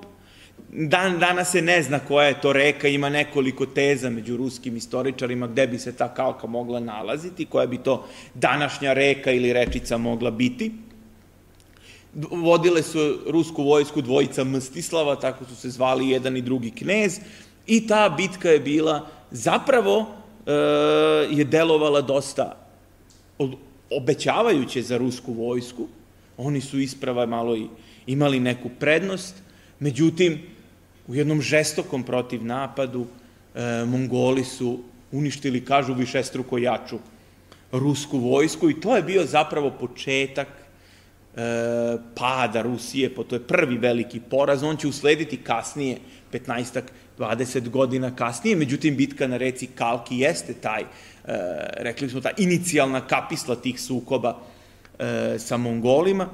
Dan, danas se ne zna koja je to reka, ima nekoliko teza među ruskim istoričarima gde bi se ta kalka mogla nalaziti, koja bi to današnja reka ili rečica mogla biti. Vodile su rusku vojsku dvojica Mstislava, tako su se zvali jedan i drugi knez, I ta bitka je bila, zapravo e, je delovala dosta obećavajuće za rusku vojsku. Oni su isprava malo i imali neku prednost, međutim, u jednom žestokom protiv napadu e, Mongoli su uništili, kažu, višestruko jaču rusku vojsku. I to je bio zapravo početak e, pada Rusije, po to je prvi veliki poraz, on će uslediti kasnije, 15 20 godina kasnije, međutim, bitka na reci Kalki jeste taj, e, rekli smo, ta inicijalna kapisla tih sukoba e, sa Mongolima,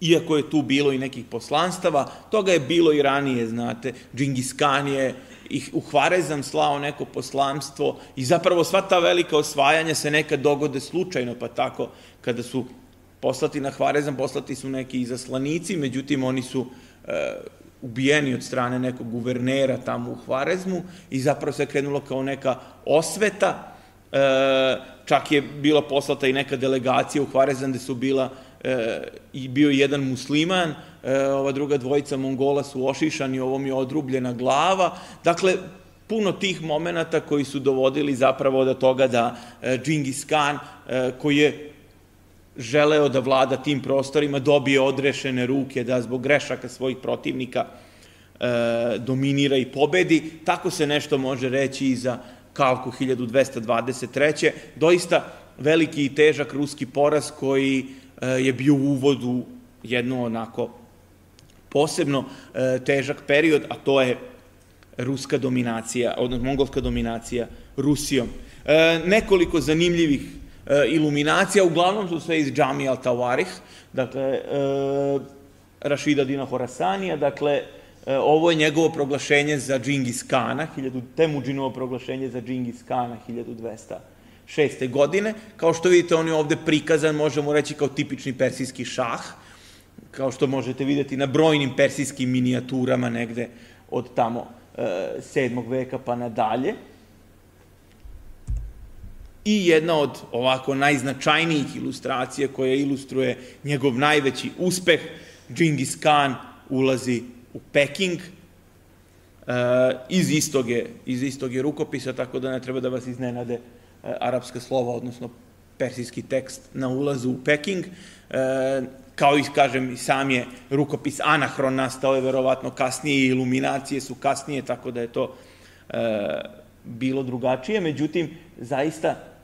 iako je tu bilo i nekih poslanstava, toga je bilo i ranije, znate, Džingis Khan je ih u Hvarezam slao neko poslanstvo i zapravo sva ta velika osvajanja se nekad dogode slučajno, pa tako kada su poslati na Hvarezam, poslati su neki izaslanici, međutim oni su e, ubijeni od strane nekog guvernera tamo u Hvarezmu i zapravo se krenulo kao neka osveta, e, čak je bila poslata i neka delegacija u Hvarezan gde su bila e, i bio jedan musliman, e, ova druga dvojica Mongola su ošišani, ovom je odrubljena glava, dakle, puno tih momenata koji su dovodili zapravo do toga da e, Džingis Khan, e, koji je želeo da vlada tim prostorima, dobije odrešene ruke, da zbog grešaka svojih protivnika e, dominira i pobedi. Tako se nešto može reći i za Kalku 1223. Doista veliki i težak ruski poraz koji e, je bio u uvodu jedno onako posebno e, težak period, a to je ruska dominacija, odnosno mongolska dominacija Rusijom. E, nekoliko zanimljivih iluminacija, uglavnom su sve iz Džami al-Tawarih, dakle, e, Rašida Dina Horasanija, dakle, e, ovo je njegovo proglašenje za Džingis Kana, Temuđinovo proglašenje za Džingis Kana 1206. godine. Kao što vidite, on je ovde prikazan, možemo reći, kao tipični persijski šah, kao što možete videti na brojnim persijskim minijaturama negde od tamo e, 7. veka pa nadalje i jedna od ovako najznačajnijih ilustracija koja ilustruje njegov najveći uspeh, Džingis Khan ulazi u Peking, uh, iz, istog je, iz istog je rukopisa, tako da ne treba da vas iznenade uh, arapska slova, odnosno persijski tekst na ulazu u Peking. Uh, kao i, kažem, sam je rukopis anahron nastao je verovatno kasnije, iluminacije su kasnije, tako da je to bilo drugačije. Međutim, zaista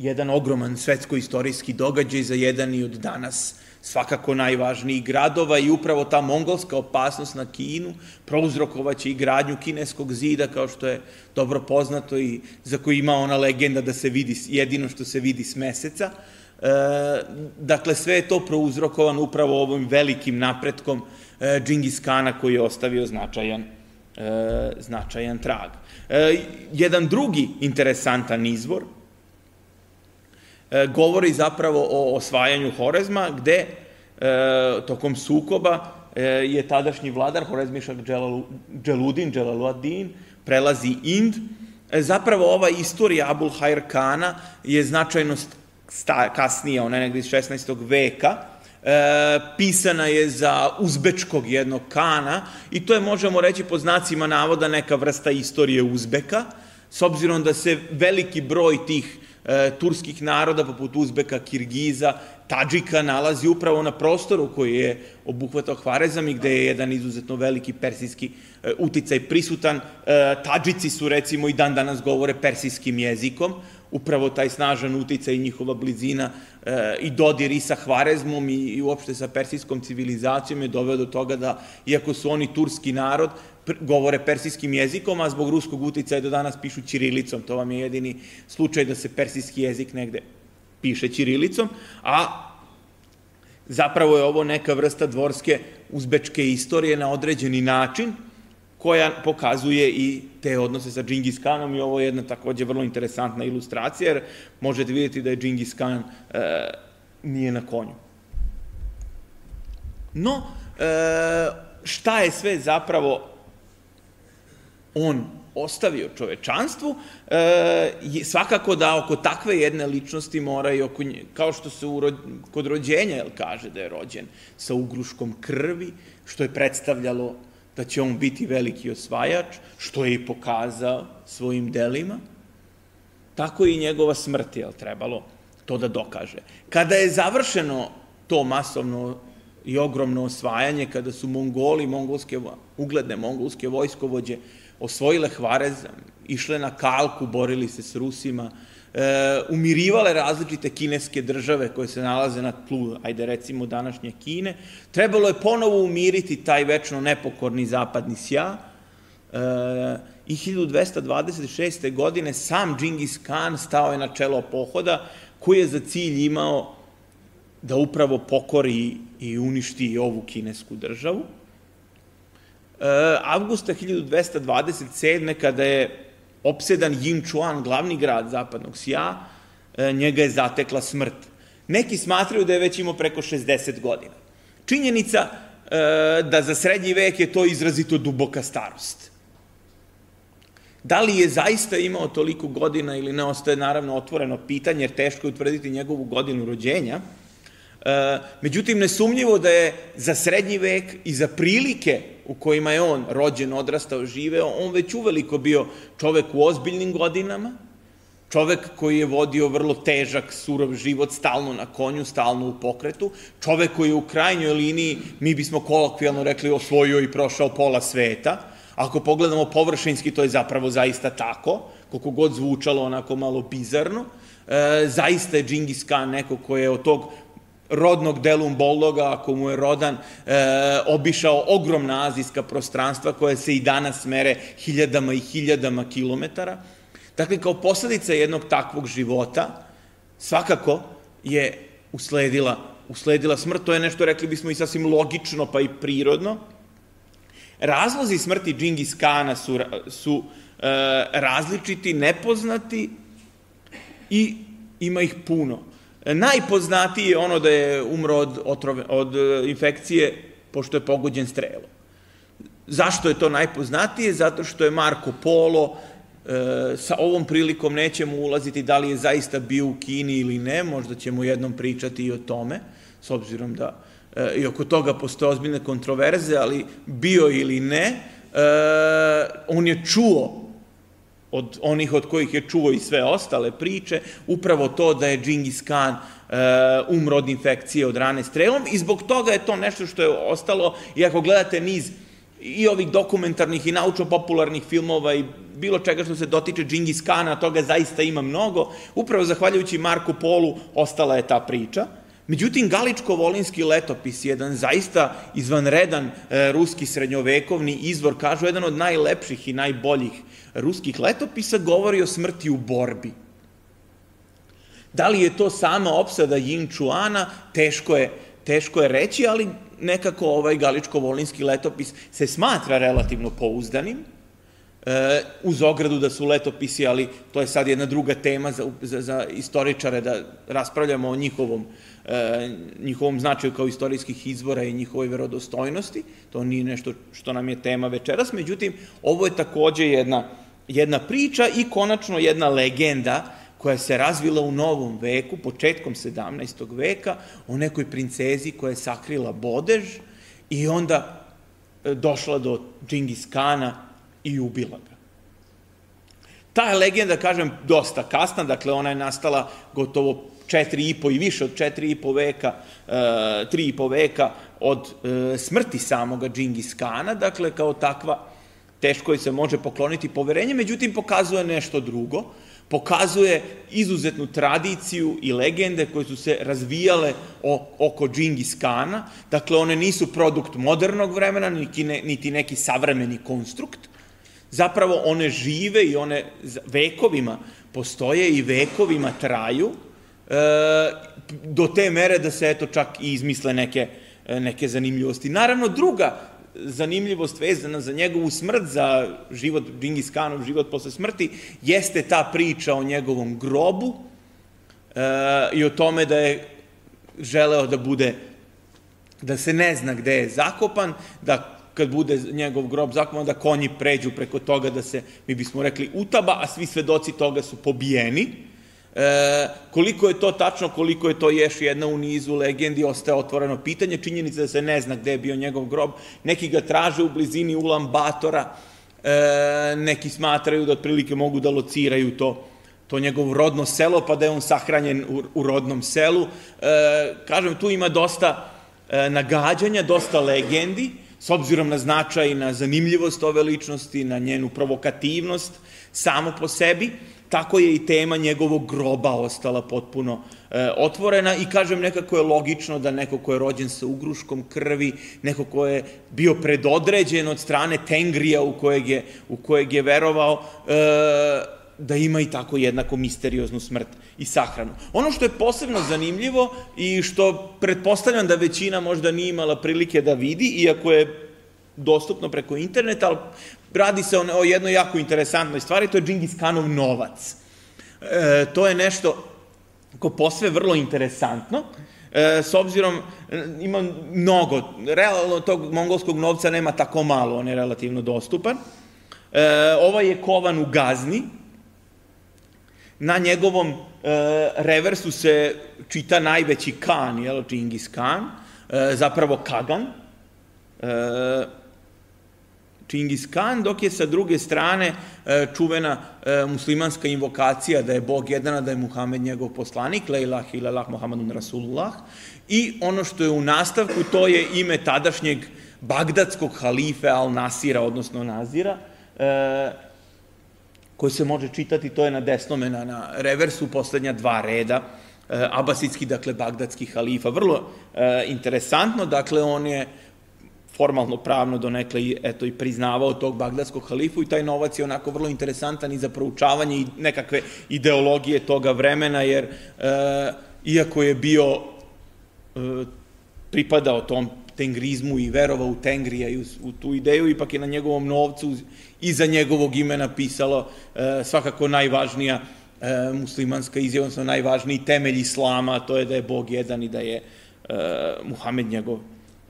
jedan ogroman svetsko-istorijski događaj za jedan i od danas svakako najvažnijih gradova i upravo ta mongolska opasnost na Kinu prouzrokovaće i gradnju kineskog zida kao što je dobro poznato i za koji ima ona legenda da se vidi jedino što se vidi s meseca. E, dakle, sve je to prouzrokovan upravo ovim velikim napretkom e, Džingis Kana koji je ostavio značajan, e, značajan trag. E, jedan drugi interesantan izvor – govori zapravo o osvajanju Horezma, gde e, tokom sukoba e, je tadašnji vladar, Horezmišak Dželudin, Dželaluadin, prelazi Ind. E, zapravo ova istorija Abul Hayr Kana je značajno sta, kasnije, ona je negde iz 16. veka, e, pisana je za uzbečkog jednog kana i to je, možemo reći, po znacima navoda neka vrsta istorije Uzbeka, s obzirom da se veliki broj tih e, turskih naroda, poput Uzbeka, Kirgiza, Tadžika, nalazi upravo na prostoru koji je obuhvatao Hvarezam i gde je jedan izuzetno veliki persijski e, uticaj prisutan. E, Tadžici su, recimo, i dan danas govore persijskim jezikom, upravo taj snažan uticaj i njihova blizina e, i dodir i sa Hvarezmom i, i uopšte sa persijskom civilizacijom je doveo do toga da, iako su oni turski narod, govore persijskim jezikom, a zbog ruskog uticaja do danas pišu ćirilicom. To vam je jedini slučaj da se persijski jezik negde piše ćirilicom, a zapravo je ovo neka vrsta dvorske uzbečke istorije na određeni način, koja pokazuje i te odnose sa Džingis Kanom i ovo je jedna takođe vrlo interesantna ilustracija, jer možete vidjeti da je Džingis Kan e, nije na konju. No, e, šta je sve zapravo on ostavio čovečanstvu, e, svakako da oko takve jedne ličnosti mora i oko nje, kao što se kod rođenja jel, kaže da je rođen sa ugruškom krvi, što je predstavljalo da će on biti veliki osvajač, što je i pokazao svojim delima, tako i njegova smrt je trebalo to da dokaže. Kada je završeno to masovno i ogromno osvajanje, kada su Mongoli, mongolske, ugledne mongolske vojskovođe osvojile Hvarezam, išle na Kalku, borili se s Rusima, e, umirivale različite kineske države koje se nalaze na tlu, ajde recimo današnje Kine, trebalo je ponovo umiriti taj večno nepokorni zapadni sja, e, i 1226. godine sam Džingis Khan stao je na čelo pohoda koji je za cilj imao da upravo pokori i uništi ovu kinesku državu. E, avgusta 1227. kada je opsedan Yinchuan, glavni grad zapadnog Sija, e, njega je zatekla smrt. Neki smatraju da je već imao preko 60 godina. Činjenica e, da za srednji vek je to izrazito duboka starost. Da li je zaista imao toliko godina ili ne, ostaje naravno otvoreno pitanje, jer teško je utvrditi njegovu godinu rođenja. E, međutim, nesumnjivo da je za srednji vek i za prilike u kojima je on rođen, odrastao, živeo, on već uveliko bio čovek u ozbiljnim godinama, čovek koji je vodio vrlo težak, surov život, stalno na konju, stalno u pokretu, čovek koji je u krajnjoj liniji, mi bismo kolokvijalno rekli, osvojio i prošao pola sveta, ako pogledamo površinski, to je zapravo zaista tako, koliko god zvučalo onako malo bizarno, e, zaista je Džingis Khan neko ko je od tog rodnog delum Boldoga, ako mu je rodan, e, obišao ogromna azijska prostranstva koje se i danas mere hiljadama i hiljadama kilometara. Dakle, kao posledica jednog takvog života, svakako je usledila, usledila smrt. To je nešto, rekli bismo, i sasvim logično, pa i prirodno. Razlozi smrti Džingis Kana su, su e, različiti, nepoznati i ima ih puno. Najpoznatiji je ono da je umro od, otrove, od e, infekcije pošto je pogođen strelom. Zašto je to najpoznatije? Zato što je Marko Polo, e, sa ovom prilikom nećemo ulaziti da li je zaista bio u Kini ili ne, možda ćemo jednom pričati i o tome, s obzirom da e, i oko toga postoje ozbiljne kontroverze, ali bio ili ne, e, on je čuo od onih od kojih je čuo i sve ostale priče, upravo to da je Džingis Khan uh, umro od infekcije od rane strelom i zbog toga je to nešto što je ostalo, i ako gledate niz i ovih dokumentarnih i naučno-popularnih filmova i bilo čega što se dotiče Džingis Kana, toga zaista ima mnogo, upravo zahvaljujući Marku Polu ostala je ta priča. Međutim, Galičko-Volinski letopis, jedan zaista izvanredan e, ruski srednjovekovni izvor, kažu jedan od najlepših i najboljih ruskih letopisa, govori o smrti u borbi. Da li je to sama opsada Yin Chuana, teško je, teško je reći, ali nekako ovaj Galičko-Volinski letopis se smatra relativno pouzdanim. E, uz ogradu da su letopisi, ali to je sad jedna druga tema za, za, za istoričare da raspravljamo o njihovom, e, njihovom značaju kao istorijskih izvora i njihovoj verodostojnosti. To nije nešto što nam je tema večeras, međutim, ovo je takođe jedna, jedna priča i konačno jedna legenda koja se razvila u novom veku, početkom 17. veka, o nekoj princezi koja je sakrila bodež i onda e, došla do Džingis Kana i ubila ga. Ta je legenda, kažem, dosta kasna, dakle ona je nastala gotovo četiri i po i više od četiri i po veka, e, tri i po veka od e, smrti samoga Džingis Kana, dakle kao takva teško je se može pokloniti poverenje, međutim pokazuje nešto drugo, pokazuje izuzetnu tradiciju i legende koje su se razvijale o, oko Džingis Kana, dakle one nisu produkt modernog vremena, niti, ne, niti neki savremeni konstrukt, zapravo one žive i one vekovima postoje i vekovima traju, e, do te mere da se eto čak i izmisle neke, neke zanimljivosti. Naravno, druga zanimljivost vezana za njegovu smrt, za život Džingis Kanov, život posle smrti, jeste ta priča o njegovom grobu e, i o tome da je želeo da bude, da se ne zna gde je zakopan, da kad bude njegov grob zakopan, da konji pređu preko toga da se, mi bismo rekli, utaba, a svi svedoci toga su pobijeni. E, koliko je to tačno, koliko je to još jedna u nizu legendi, ostaje otvoreno pitanje. Činjenica da se ne zna gde je bio njegov grob. Neki ga traže u blizini Ulan Batora, e, neki smatraju da otprilike mogu da lociraju to to njegovo rodno selo, pa da je on sahranjen u, u rodnom selu. E, kažem, tu ima dosta e, nagađanja, dosta legendi, s obzirom na značaj na zanimljivost ove ličnosti, na njenu provokativnost samo po sebi, tako je i tema njegovog groba ostala potpuno e, otvorena i kažem nekako je logično da neko ko je rođen sa ugruškom krvi, neko ko je bio predodređen od strane Tengrija u kojeg je, u kojeg je verovao, e, da ima i tako jednako misterioznu smrt i sahranu. Ono što je posebno zanimljivo i što pretpostavljam da većina možda nije imala prilike da vidi, iako je dostupno preko interneta, ali radi se o, jednoj jako interesantnoj stvari, to je Džingis Kanov novac. E, to je nešto ko posve vrlo interesantno, e, s obzirom, ima mnogo, realno tog mongolskog novca nema tako malo, on je relativno dostupan. E, ovaj je kovan u Gazni, na njegovom e, reversu se čita najveći kan, jel, Džingis Khan, e, zapravo Kagan, e, Čingis Khan, dok je sa druge strane e, čuvena e, muslimanska invokacija da je Bog jedan, da je Muhammed njegov poslanik, la ilah ilallah Muhammedun Rasulullah, i ono što je u nastavku, to je ime tadašnjeg bagdadskog halife Al-Nasira, odnosno Nazira, e, koji se može čitati, to je na desnome, na, na reversu, poslednja dva reda, e, dakle, bagdadski halifa. Vrlo e, interesantno, dakle, on je formalno pravno donekle i, eto, i priznavao tog bagdadskog halifu i taj novac je onako vrlo interesantan i za proučavanje i nekakve ideologije toga vremena, jer e, iako je bio e, pripadao tom tengrizmu i verovao u Tengrija i u, u tu ideju, ipak je na njegovom novcu iza njegovog imena pisalo e, svakako najvažnija e, muslimanska izjava, odnosno najvažniji temelj islama, to je da je Bog jedan i da je e, Muhammed njegov,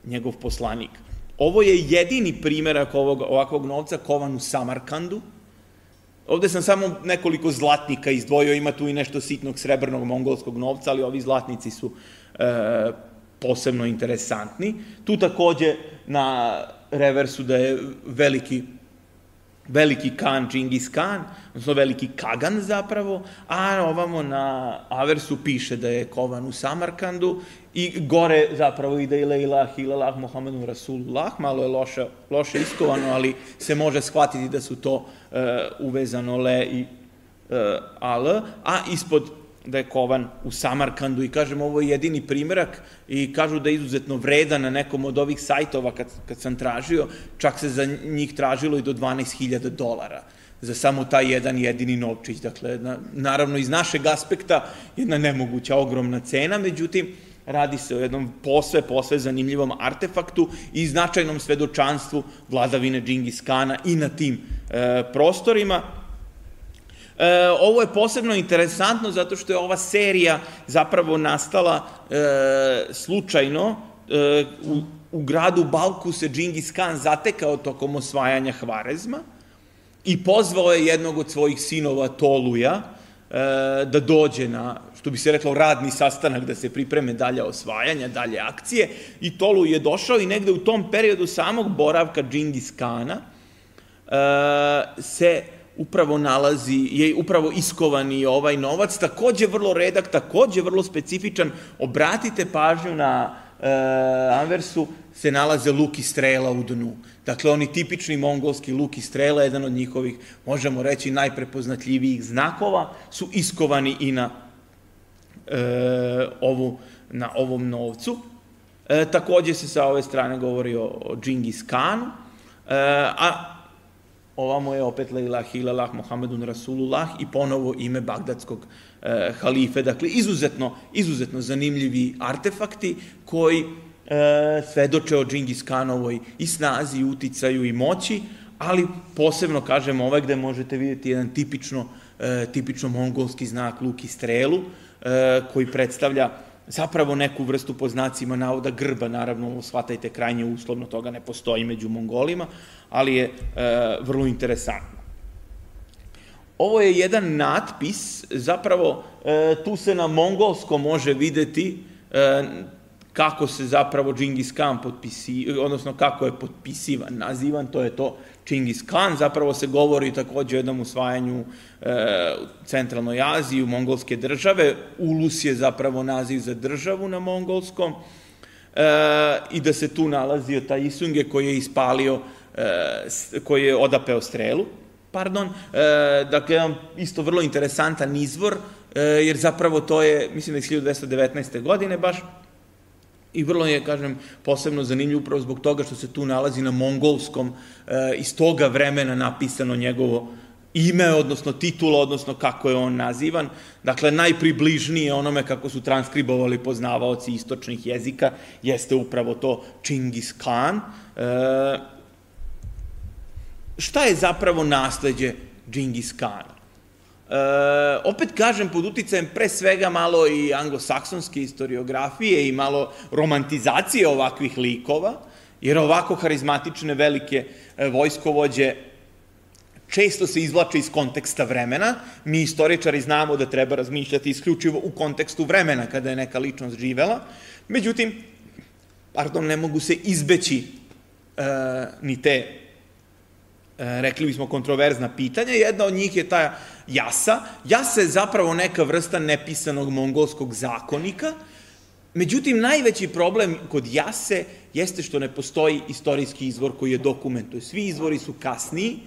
njegov poslanik. Ovo je jedini primjerak ovog, ovakvog novca kovan u Samarkandu. Ovde sam samo nekoliko zlatnika izdvojio, ima tu i nešto sitnog srebrnog mongolskog novca, ali ovi zlatnici su e, posebno interesantni. Tu takođe na reversu da je veliki veliki Kan Džingis Khan, odnosno veliki Kagan zapravo, a ovamo na Aversu piše da je kovan u Samarkandu i gore zapravo ide ila ilah ilallah Muhammedu Rasulullah, malo je loše, loše iskovano, ali se može shvatiti da su to uh, uvezano le i uh, al, a ispod da je kovan u Samarkandu i kažem ovo je jedini primerak i kažu da je izuzetno vredan na nekom od ovih sajtova kad, kad sam tražio, čak se za njih tražilo i do 12.000 dolara za samo taj jedan jedini novčić. Dakle, na, naravno iz našeg aspekta jedna nemoguća ogromna cena, međutim, radi se o jednom posve, posve zanimljivom artefaktu i značajnom svedočanstvu vladavine Džingis Kana i na tim prostorima. E, ovo je posebno interesantno zato što je ova serija zapravo nastala e, slučajno e, u, u gradu Balku se Džingis Khan zatekao tokom osvajanja Hvarezma i pozvao je jednog od svojih sinova Toluja e, da dođe na, što bi se reklo, radni sastanak da se pripreme dalje osvajanja, dalje akcije i Tolu je došao i negde u tom periodu samog boravka Džingis Kana e, se upravo nalazi, je upravo iskovani ovaj novac, takođe vrlo redak, takođe vrlo specifičan. Obratite pažnju na e, Anversu, se nalaze luk i strela u dnu. Dakle, oni tipični mongolski luk i strela, jedan od njihovih, možemo reći, najprepoznatljivijih znakova, su iskovani i na, e, ovu, na ovom novcu. E, takođe se sa ove strane govori o, o Džingis Kanu, e, a ovamo je opet la ilaha illallah Muhammedun Rasulullah i ponovo ime bagdadskog e, halife. Dakle, izuzetno, izuzetno zanimljivi artefakti koji e, svedoče o Džingis Kanovoj i snazi, i uticaju i moći, ali posebno, kažem, ovaj gde možete vidjeti jedan tipično, e, tipično mongolski znak luk i strelu, e, koji predstavlja zapravo neku vrstu po znacima navoda grba, naravno, shvatajte krajnje uslovno, toga ne postoji među Mongolima, ali je e, vrlo interesantno. Ovo je jedan natpis, zapravo e, tu se na mongolskom može videti e, kako se zapravo Džingis Khan potpisi, odnosno kako je potpisivan, nazivan, to je to Čingis Khan, zapravo se govori takođe o jednom usvajanju e, centralnoj Aziji, u mongolske države, Ulus je zapravo naziv za državu na mongolskom, e, i da se tu nalazio taj Isunge koji je ispalio, e, koji je odapeo strelu, pardon, e, dakle, jedan isto vrlo interesantan izvor, e, jer zapravo to je, mislim da je 1219. godine baš, I vrlo je, kažem, posebno zanimljiv upravo zbog toga što se tu nalazi na mongolskom e, iz toga vremena napisano njegovo ime, odnosno titula, odnosno kako je on nazivan. Dakle, najpribližnije onome kako su transkribovali poznavaoci istočnih jezika jeste upravo to Čingis Khan. E, šta je zapravo nasledđe Džingis Kana? E, opet kažem, pod uticajem pre svega malo i anglosaksonske historiografije i malo romantizacije ovakvih likova, jer ovako harizmatične velike e, vojskovođe često se izvlače iz konteksta vremena. Mi istoričari znamo da treba razmišljati isključivo u kontekstu vremena kada je neka ličnost živela. Međutim, pardon, ne mogu se izbeći e, ni te E, rekli bismo, kontroverzna pitanja. Jedna od njih je ta jasa. Jasa je zapravo neka vrsta nepisanog mongolskog zakonika, Međutim, najveći problem kod jase jeste što ne postoji istorijski izvor koji je dokumentuje. Svi izvori su kasniji.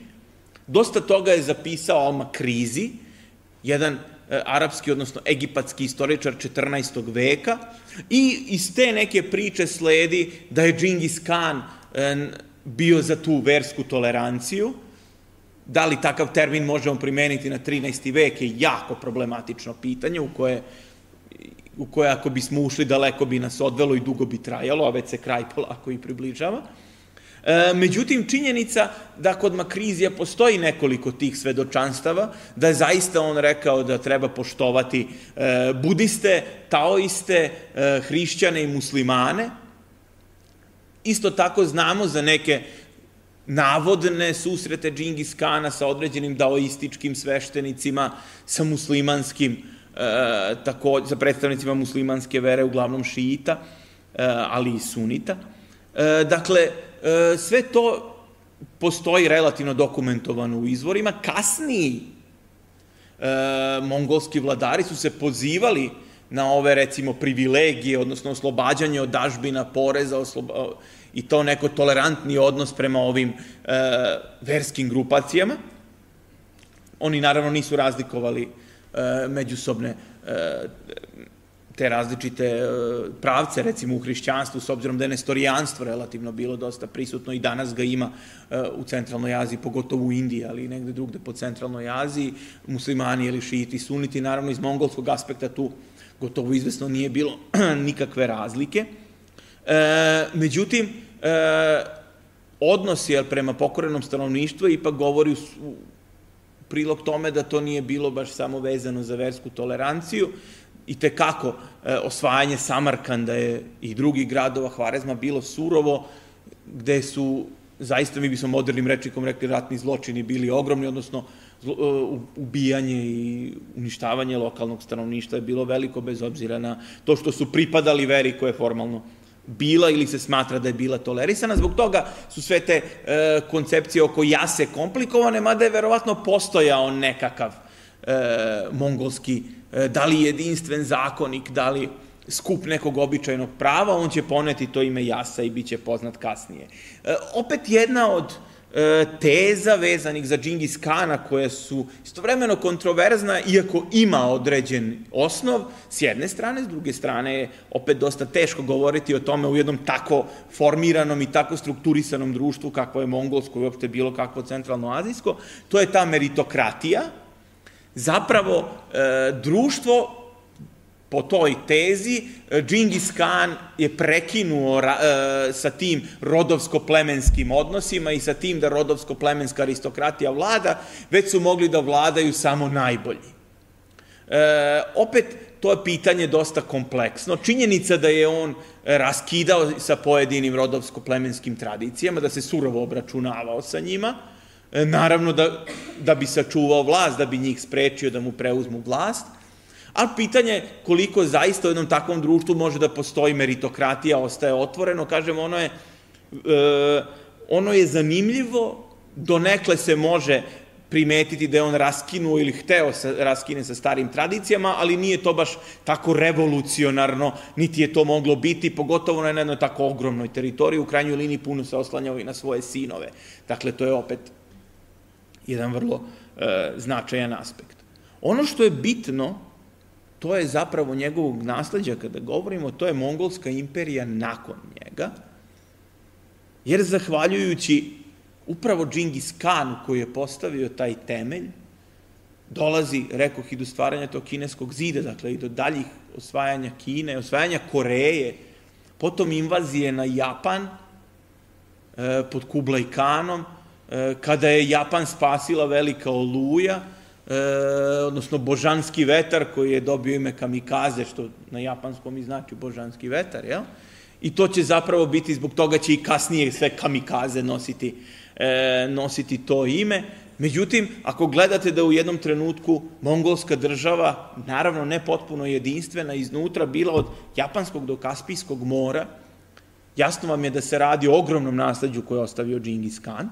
Dosta toga je zapisao Alma Krizi, jedan e, arapski, odnosno egipatski istoričar 14. veka i iz te neke priče sledi da je Džingis Khan e, bio za tu versku toleranciju. Da li takav termin možemo primeniti na 13. vek je jako problematično pitanje u koje u koje ako bismo ušli daleko bi nas odvelo i dugo bi trajalo, a već se kraj polako i približava. E, međutim, činjenica da kod Makrizija postoji nekoliko tih svedočanstava, da je zaista on rekao da treba poštovati e, budiste, taoiste, e, hrišćane i muslimane, Isto tako znamo za neke navodne susrete Džingis Kana sa određenim daoističkim sveštenicima, sa muslimanskim, e, sa predstavnicima muslimanske vere, uglavnom šiita, e, ali i sunita. E, dakle, e, sve to postoji relativno dokumentovano u izvorima. Kasniji e, mongolski vladari su se pozivali na ove, recimo, privilegije, odnosno oslobađanje od dažbina, poreza, osloba, i to neko tolerantni odnos prema ovim e, verskim grupacijama. Oni naravno nisu razlikovali e, međusobne e, te različite e, pravce, recimo u hrišćanstvu, s obzirom da je nestorijanstvo relativno bilo dosta prisutno i danas ga ima e, u centralnoj Aziji, pogotovo u Indiji, ali i negde drugde po centralnoj Aziji, muslimani ili šiti, suniti, naravno iz mongolskog aspekta tu gotovo izvesno nije bilo nikakve razlike. E, međutim, e, odnos je prema pokorenom stanovništvu ipak govori u, u prilog tome da to nije bilo baš samo vezano za versku toleranciju, i te kako e, osvajanje Samarkanda je i drugih gradova Hvarezma bilo surovo, gde su, zaista mi bismo modernim rečnikom rekli, ratni zločini bili ogromni, odnosno zlo, e, ubijanje i uništavanje lokalnog stanovništva je bilo veliko bez obzira na to što su pripadali veri koje je formalno bila ili se smatra da je bila tolerisana. Zbog toga su sve te e, koncepcije oko jase komplikovane, mada je verovatno postojao nekakav e, mongolski E, da li jedinstven zakonik, da li skup nekog običajnog prava, on će poneti to ime jasa i bit će poznat kasnije. E, opet jedna od teza vezanih za Džingis Kana koje su istovremeno kontroverzna, iako ima određen osnov, s jedne strane, s druge strane je opet dosta teško govoriti o tome u jednom tako formiranom i tako strukturisanom društvu kakvo je mongolsko i uopšte bilo kakvo centralno-azijsko, to je ta meritokratija, zapravo e, društvo po toj tezi, e, Džingis Khan je prekinuo e, sa tim rodovsko-plemenskim odnosima i sa tim da rodovsko-plemenska aristokratija vlada, već su mogli da vladaju samo najbolji. E, opet, to je pitanje dosta kompleksno. Činjenica da je on raskidao sa pojedinim rodovsko-plemenskim tradicijama, da se surovo obračunavao sa njima, E, naravno da, da bi sačuvao vlast, da bi njih sprečio da mu preuzmu vlast, ali pitanje koliko zaista u jednom takvom društvu može da postoji meritokratija, ostaje otvoreno, kažem, ono je, e, ono je zanimljivo, donekle se može primetiti da je on raskinuo ili hteo sa, raskine sa starim tradicijama, ali nije to baš tako revolucionarno, niti je to moglo biti, pogotovo na jednoj tako ogromnoj teritoriji, u krajnjoj liniji puno se oslanjao i na svoje sinove. Dakle, to je opet jedan vrlo e, značajan aspekt. Ono što je bitno, to je zapravo njegovog nasledđa, kada govorimo, to je mongolska imperija nakon njega, jer zahvaljujući upravo Džingis Kanu koji je postavio taj temelj, dolazi, rekoh, i do stvaranja tog kineskog zida, dakle i do daljih osvajanja Kine, osvajanja Koreje, potom invazije na Japan e, pod Kublai Kanom, E, kada je Japan spasila velika oluja, e, odnosno božanski vetar koji je dobio ime kamikaze, što na japanskom i znači božanski vetar, jel? I to će zapravo biti, zbog toga će i kasnije sve kamikaze nositi, e, nositi to ime. Međutim, ako gledate da u jednom trenutku mongolska država, naravno ne potpuno jedinstvena, iznutra bila od Japanskog do Kaspijskog mora, jasno vam je da se radi o ogromnom nasledđu koje je ostavio Džingis Khan,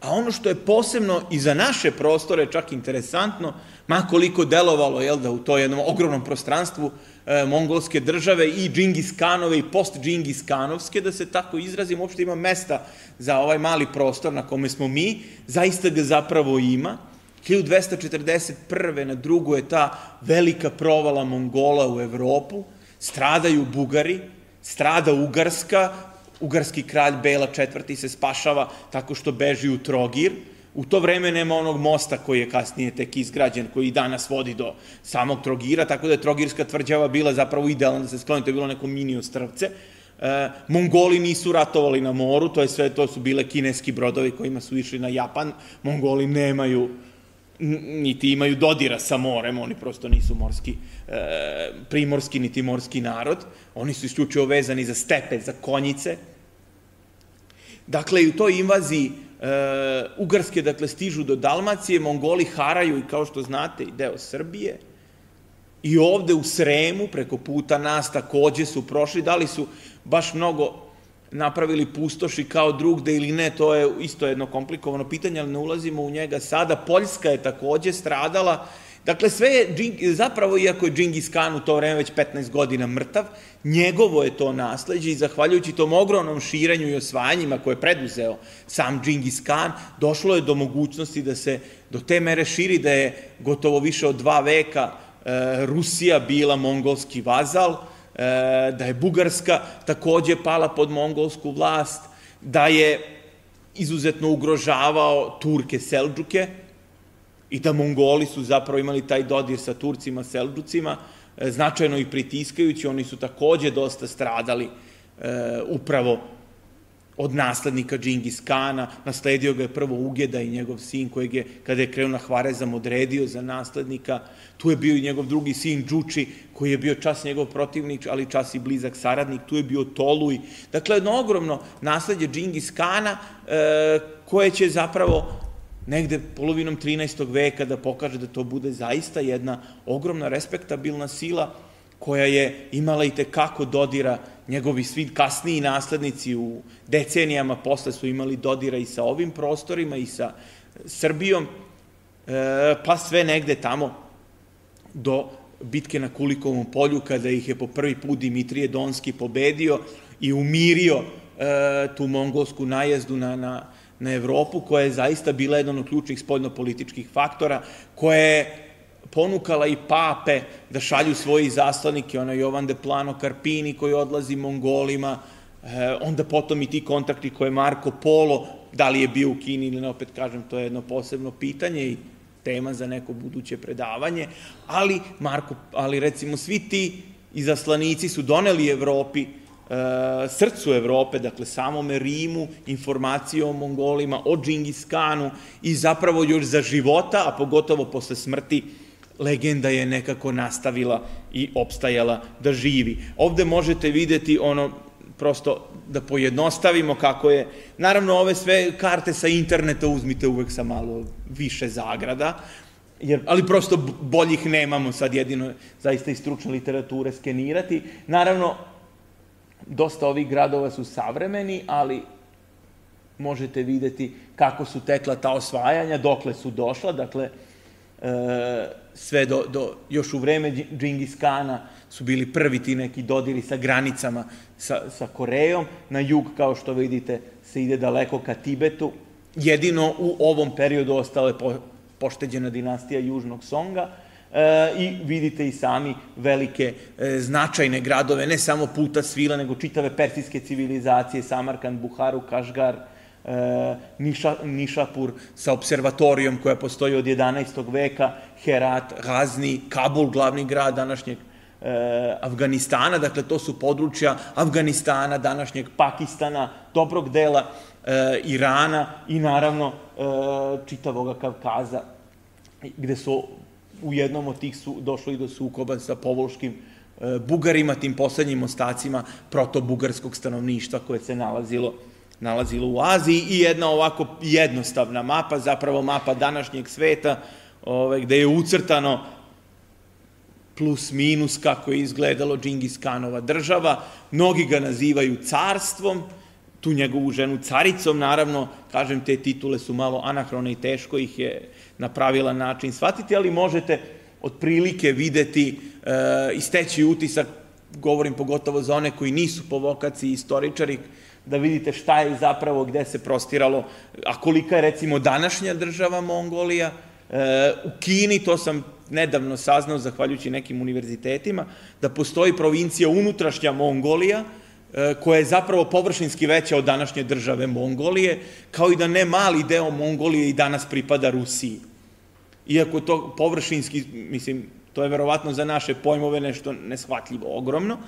A ono što je posebno i za naše prostore čak interesantno, makoliko delovalo jel, da u to jednom ogromnom prostranstvu e, mongolske države i Džingis Kanove i post Džingis Kanovske, da se tako izrazim, uopšte ima mesta za ovaj mali prostor na kome smo mi, zaista ga zapravo ima. 1241. na drugu je ta velika provala Mongola u Evropu, stradaju Bugari, strada Ugarska, ugarski kralj Bela IV. se spašava tako što beži u Trogir. U to vreme nema onog mosta koji je kasnije tek izgrađen, koji danas vodi do samog Trogira, tako da je Trogirska tvrđava bila zapravo idealna da se skloni, to je bilo neko mini ostrvce. E, Mongoli nisu ratovali na moru, to je sve, to su bile kineski brodovi kojima su išli na Japan. Mongoli nemaju niti imaju dodira sa morem, oni prosto nisu morski, e, primorski niti morski narod, oni su isključivo vezani za stepe, za konjice. Dakle, i u toj invaziji e, Ugarske, dakle, stižu do Dalmacije, Mongoli haraju i, kao što znate, i deo Srbije, i ovde u Sremu, preko puta nas, takođe su prošli, da li su baš mnogo napravili pustoši kao drugde ili ne, to je isto jedno komplikovano pitanje, ali ne ulazimo u njega sada. Poljska je takođe stradala. Dakle, sve je, zapravo, iako je Džingis Khan u to vreme već 15 godina mrtav, njegovo je to nasledđe i zahvaljujući tom ogromnom širanju i osvajanjima koje je preduzeo sam Džingis Khan, došlo je do mogućnosti da se do te mere širi da je gotovo više od dva veka e, Rusija bila mongolski vazal, da je Bugarska takođe pala pod mongolsku vlast, da je izuzetno ugrožavao Turke Selđuke i da Mongoli su zapravo imali taj dodir sa Turcima Selđucima, e, značajno ih pritiskajući, oni su takođe dosta stradali e, upravo od naslednika Džingis Kana, nasledio ga je prvo Ugeda i njegov sin kojeg je, kada je krenuo na Hvarezam, odredio za naslednika. Tu je bio i njegov drugi sin Džuči, koji je bio čas njegov protivnik, ali čas i blizak saradnik. Tu je bio Toluj. Dakle, jedno ogromno nasledje Džingis Kana, e, koje će zapravo negde polovinom 13. veka da pokaže da to bude zaista jedna ogromna respektabilna sila koja je imala i tekako dodira njegovi svi kasniji naslednici u decenijama posle su imali dodira i sa ovim prostorima i sa Srbijom, e, pa sve negde tamo do bitke na Kulikovom polju, kada ih je po prvi put Dimitrije Donski pobedio i umirio e, tu mongolsku najezdu na, na, na Evropu, koja je zaista bila jedan od ključnih spoljnopolitičkih faktora, koja je ponukala i pape da šalju svoji zaslanike, ono Jovan de Plano Karpini koji odlazi Mongolima, e, onda potom i ti kontakti koje Marko Polo, da li je bio u Kini ili ne, opet kažem, to je jedno posebno pitanje i tema za neko buduće predavanje, ali, Marko, ali recimo svi ti izaslanici su doneli Evropi e, srcu Evrope, dakle samome Rimu, informacije o Mongolima, o Džingis Kanu i zapravo još za života, a pogotovo posle smrti legenda je nekako nastavila i opstajala da živi. Ovde možete videti ono, prosto da pojednostavimo kako je, naravno ove sve karte sa interneta uzmite uvek sa malo više zagrada, jer, ali prosto boljih nemamo sad jedino zaista i stručne literature skenirati. Naravno, dosta ovih gradova su savremeni, ali možete videti kako su tekla ta osvajanja, dokle su došla, dakle, sve do, do, još u vreme Džingis Kana su bili prvi ti neki dodiri sa granicama sa, sa Korejom. Na jug, kao što vidite, se ide daleko ka Tibetu. Jedino u ovom periodu ostala je po, pošteđena dinastija Južnog Songa, e, i vidite i sami velike e, značajne gradove, ne samo puta svila, nego čitave persijske civilizacije, Samarkand, Buharu, Kašgar, E, Niša, Nišapur sa observatorijom koja postoji od 11. veka, Herat, Ghazni, Kabul, glavni grad današnjeg e, Afganistana, dakle to su područja Afganistana, današnjeg Pakistana, dobrog dela e, Irana i naravno e, čitavoga Kavkaza, gde su u jednom od tih su došlo i do sukoba sa povolškim e, Bugarima, tim poslednjim ostacima proto-bugarskog stanovništva koje se nalazilo nalazilo u Aziji i jedna ovako jednostavna mapa, zapravo mapa današnjeg sveta, ovaj, gde je ucrtano plus minus kako je izgledalo Džingis Kanova država. Mnogi ga nazivaju carstvom, tu njegovu ženu caricom, naravno, kažem, te titule su malo anahrone i teško ih je na pravilan način shvatiti, ali možete otprilike videti e, i steći utisak, govorim pogotovo za one koji nisu po vokaciji istoričari, da vidite šta je zapravo, gde se prostiralo, a kolika je recimo današnja država Mongolija. E, u Kini, to sam nedavno saznao, zahvaljujući nekim univerzitetima, da postoji provincija unutrašnja Mongolija, e, koja je zapravo površinski veća od današnje države Mongolije, kao i da ne mali deo Mongolije i danas pripada Rusiji. Iako to površinski, mislim, to je verovatno za naše pojmove nešto neshvatljivo, ogromno,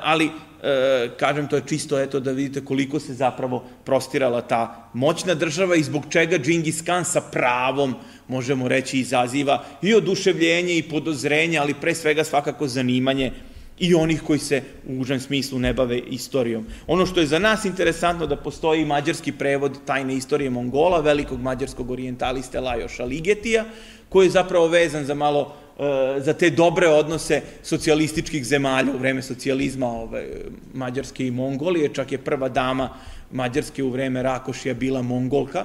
ali e, kažem to je čisto eto da vidite koliko se zapravo prostirala ta moćna država i zbog čega Džingis Khan sa pravom možemo reći izaziva i oduševljenje i podozrenje, ali pre svega svakako zanimanje i onih koji se u užem smislu ne bave istorijom. Ono što je za nas interesantno da postoji mađarski prevod tajne istorije Mongola, velikog mađarskog orijentaliste Lajoša Ligetija, koji je zapravo vezan za malo E, za te dobre odnose socijalističkih zemalja u vreme socijalizma ove, Mađarske i Mongolije, čak je prva dama Mađarske u vreme Rakošija bila Mongolka,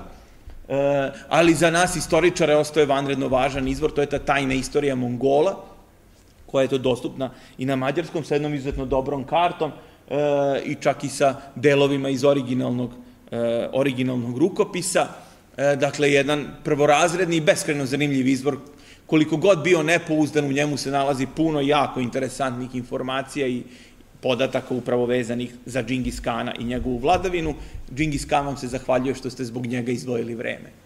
e, ali za nas istoričare ostaje vanredno važan izvor, to je ta tajna istorija Mongola, koja je to dostupna i na mađarskom sa jednom izuzetno dobrom kartom e, i čak i sa delovima iz originalnog, e, originalnog rukopisa. E, dakle, jedan prvorazredni i beskreno zanimljiv izvor koliko god bio nepouzdan, u njemu se nalazi puno jako interesantnih informacija i podataka upravo vezanih za Džingis Kana i njegovu vladavinu. Džingis Khan vam se zahvaljuje što ste zbog njega izdvojili vreme.